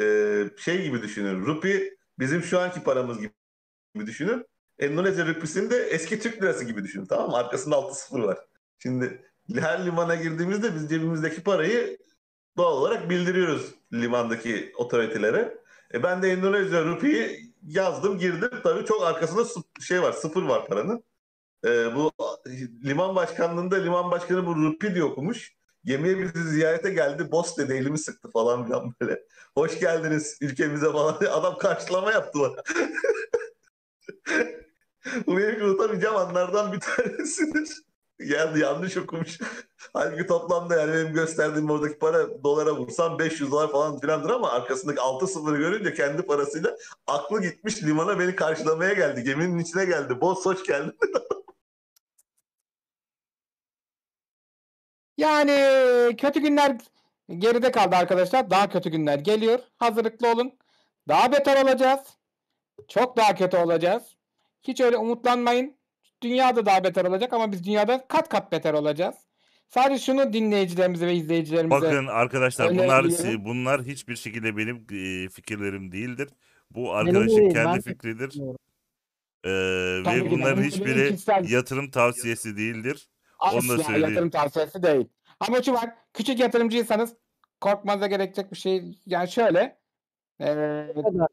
e, şey gibi düşünün, rupi bizim şu anki paramız gibi, gibi düşünün. Endonezya rupisini de eski Türk lirası gibi düşünün tamam mı? Arkasında altı sıfır var. Şimdi her limana girdiğimizde biz cebimizdeki parayı doğal olarak bildiriyoruz limandaki otoritelere. E ben de Endonezya rupiyi yazdım girdim. Tabii çok arkasında sı- şey var sıfır var paranın. E, bu liman başkanlığında liman başkanı bu rupi diye okumuş. Gemiye bizi ziyarete geldi. Boss dedi elimi sıktı falan filan böyle. Hoş geldiniz ülkemize falan. Adam karşılama yaptı. benim unutamayacağım anlardan bir tanesidir. Geldi yanlış okumuş. Halbuki toplamda yani benim gösterdiğim oradaki para dolara vursam 500 dolar falan filandır ama arkasındaki 6 sıfırı görünce kendi parasıyla aklı gitmiş limana beni karşılamaya geldi. Geminin içine geldi. Boss hoş geldin. Yani kötü günler geride kaldı arkadaşlar. Daha kötü günler geliyor. Hazırlıklı olun. Daha beter olacağız. Çok daha kötü olacağız. Hiç öyle umutlanmayın. Dünyada daha beter olacak ama biz dünyada kat kat beter olacağız. Sadece şunu dinleyicilerimize ve izleyicilerimize Bakın arkadaşlar bunlar diyelim. bunlar hiçbir şekilde benim e, fikirlerim değildir. Bu Benim arkadaşın değil, kendi ben de fikridir. Ee, Tabii ve bunların benim- benim hiçbiri kişisel- yatırım tavsiyesi değildir. Onu da asla söyleyeyim. yatırım tavsiyesi değil. Ama şu var. Küçük yatırımcıysanız korkmanıza gerekecek bir şey. Yani şöyle. kadar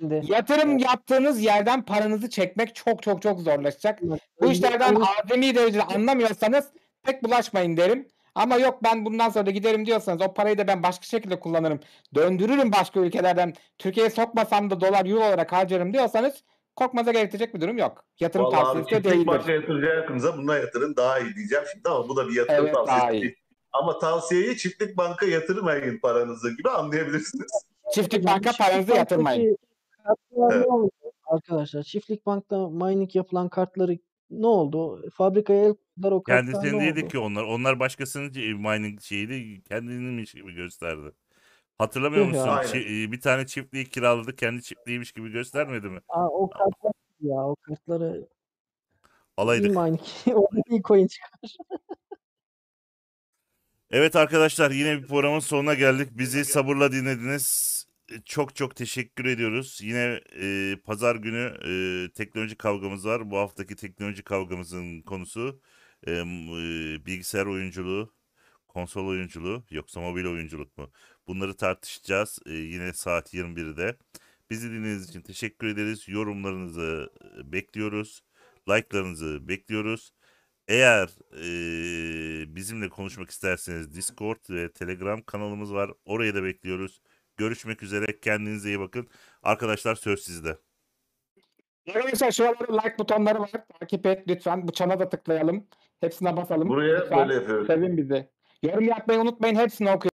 Şimdi yatırım yaptığınız yerden paranızı çekmek çok çok çok zorlaşacak. bak, Bu işlerden önce- azami derecede anlamıyorsanız pek bulaşmayın derim. Ama yok ben bundan sonra da giderim diyorsanız o parayı da ben başka şekilde kullanırım. Döndürürüm başka ülkelerden. Türkiye'ye sokmasam da dolar euro olarak harcarım diyorsanız korkmanıza gerekecek bir durum yok. Yatırım Vallahi tavsiyesi de çiftlik değildir. banka yatıracağınıza buna yatırın daha iyi diyeceğim şimdi ama bu da bir yatırım Evet, tavsiyesi değil. Ama tavsiyeyi çiftlik banka yatırmayın paranızı gibi anlayabilirsiniz. Çiftlik banka paranızı yatırmayın. Kartlar Evet. ne oldu? Arkadaşlar çiftlik bankta mining yapılan kartları ne oldu? Fabrikaya el koydular o kartlar Kendisinin ne değildi oldu? ki onlar. Onlar başkasının c- mining şeyiydi. Kendinin gibi gösterdi. Hatırlamıyor Tüh ya. musun? Aynen. Çi- e, bir tane çiftliği kiraladı. Kendi çiftliğiymiş gibi göstermedi mi? Aa, o kartlar ya o kartları iyi Alaydık. mining. Orada iyi coin çıkar. Evet arkadaşlar yine bir programın sonuna geldik. Bizi sabırla dinlediniz. Çok çok teşekkür ediyoruz. Yine e, pazar günü e, teknoloji kavgamız var. Bu haftaki teknoloji kavgamızın konusu e, e, bilgisayar oyunculuğu, konsol oyunculuğu yoksa mobil oyunculuk mu? Bunları tartışacağız e, yine saat 21'de. Bizi dinlediğiniz için teşekkür ederiz. Yorumlarınızı e, bekliyoruz. Like'larınızı bekliyoruz. Eğer eee, bizimle konuşmak isterseniz Discord ve Telegram kanalımız var. Oraya da bekliyoruz. Görüşmek üzere. Kendinize iyi bakın. Arkadaşlar söz sizde. Arkadaşlar şuralarda like butonları var. Takip et lütfen. Bu çana da tıklayalım. Hepsine basalım. Buraya Lütfen. böyle yapıyoruz. Sevin bizi. Yorum yapmayı unutmayın. Hepsini okuyun.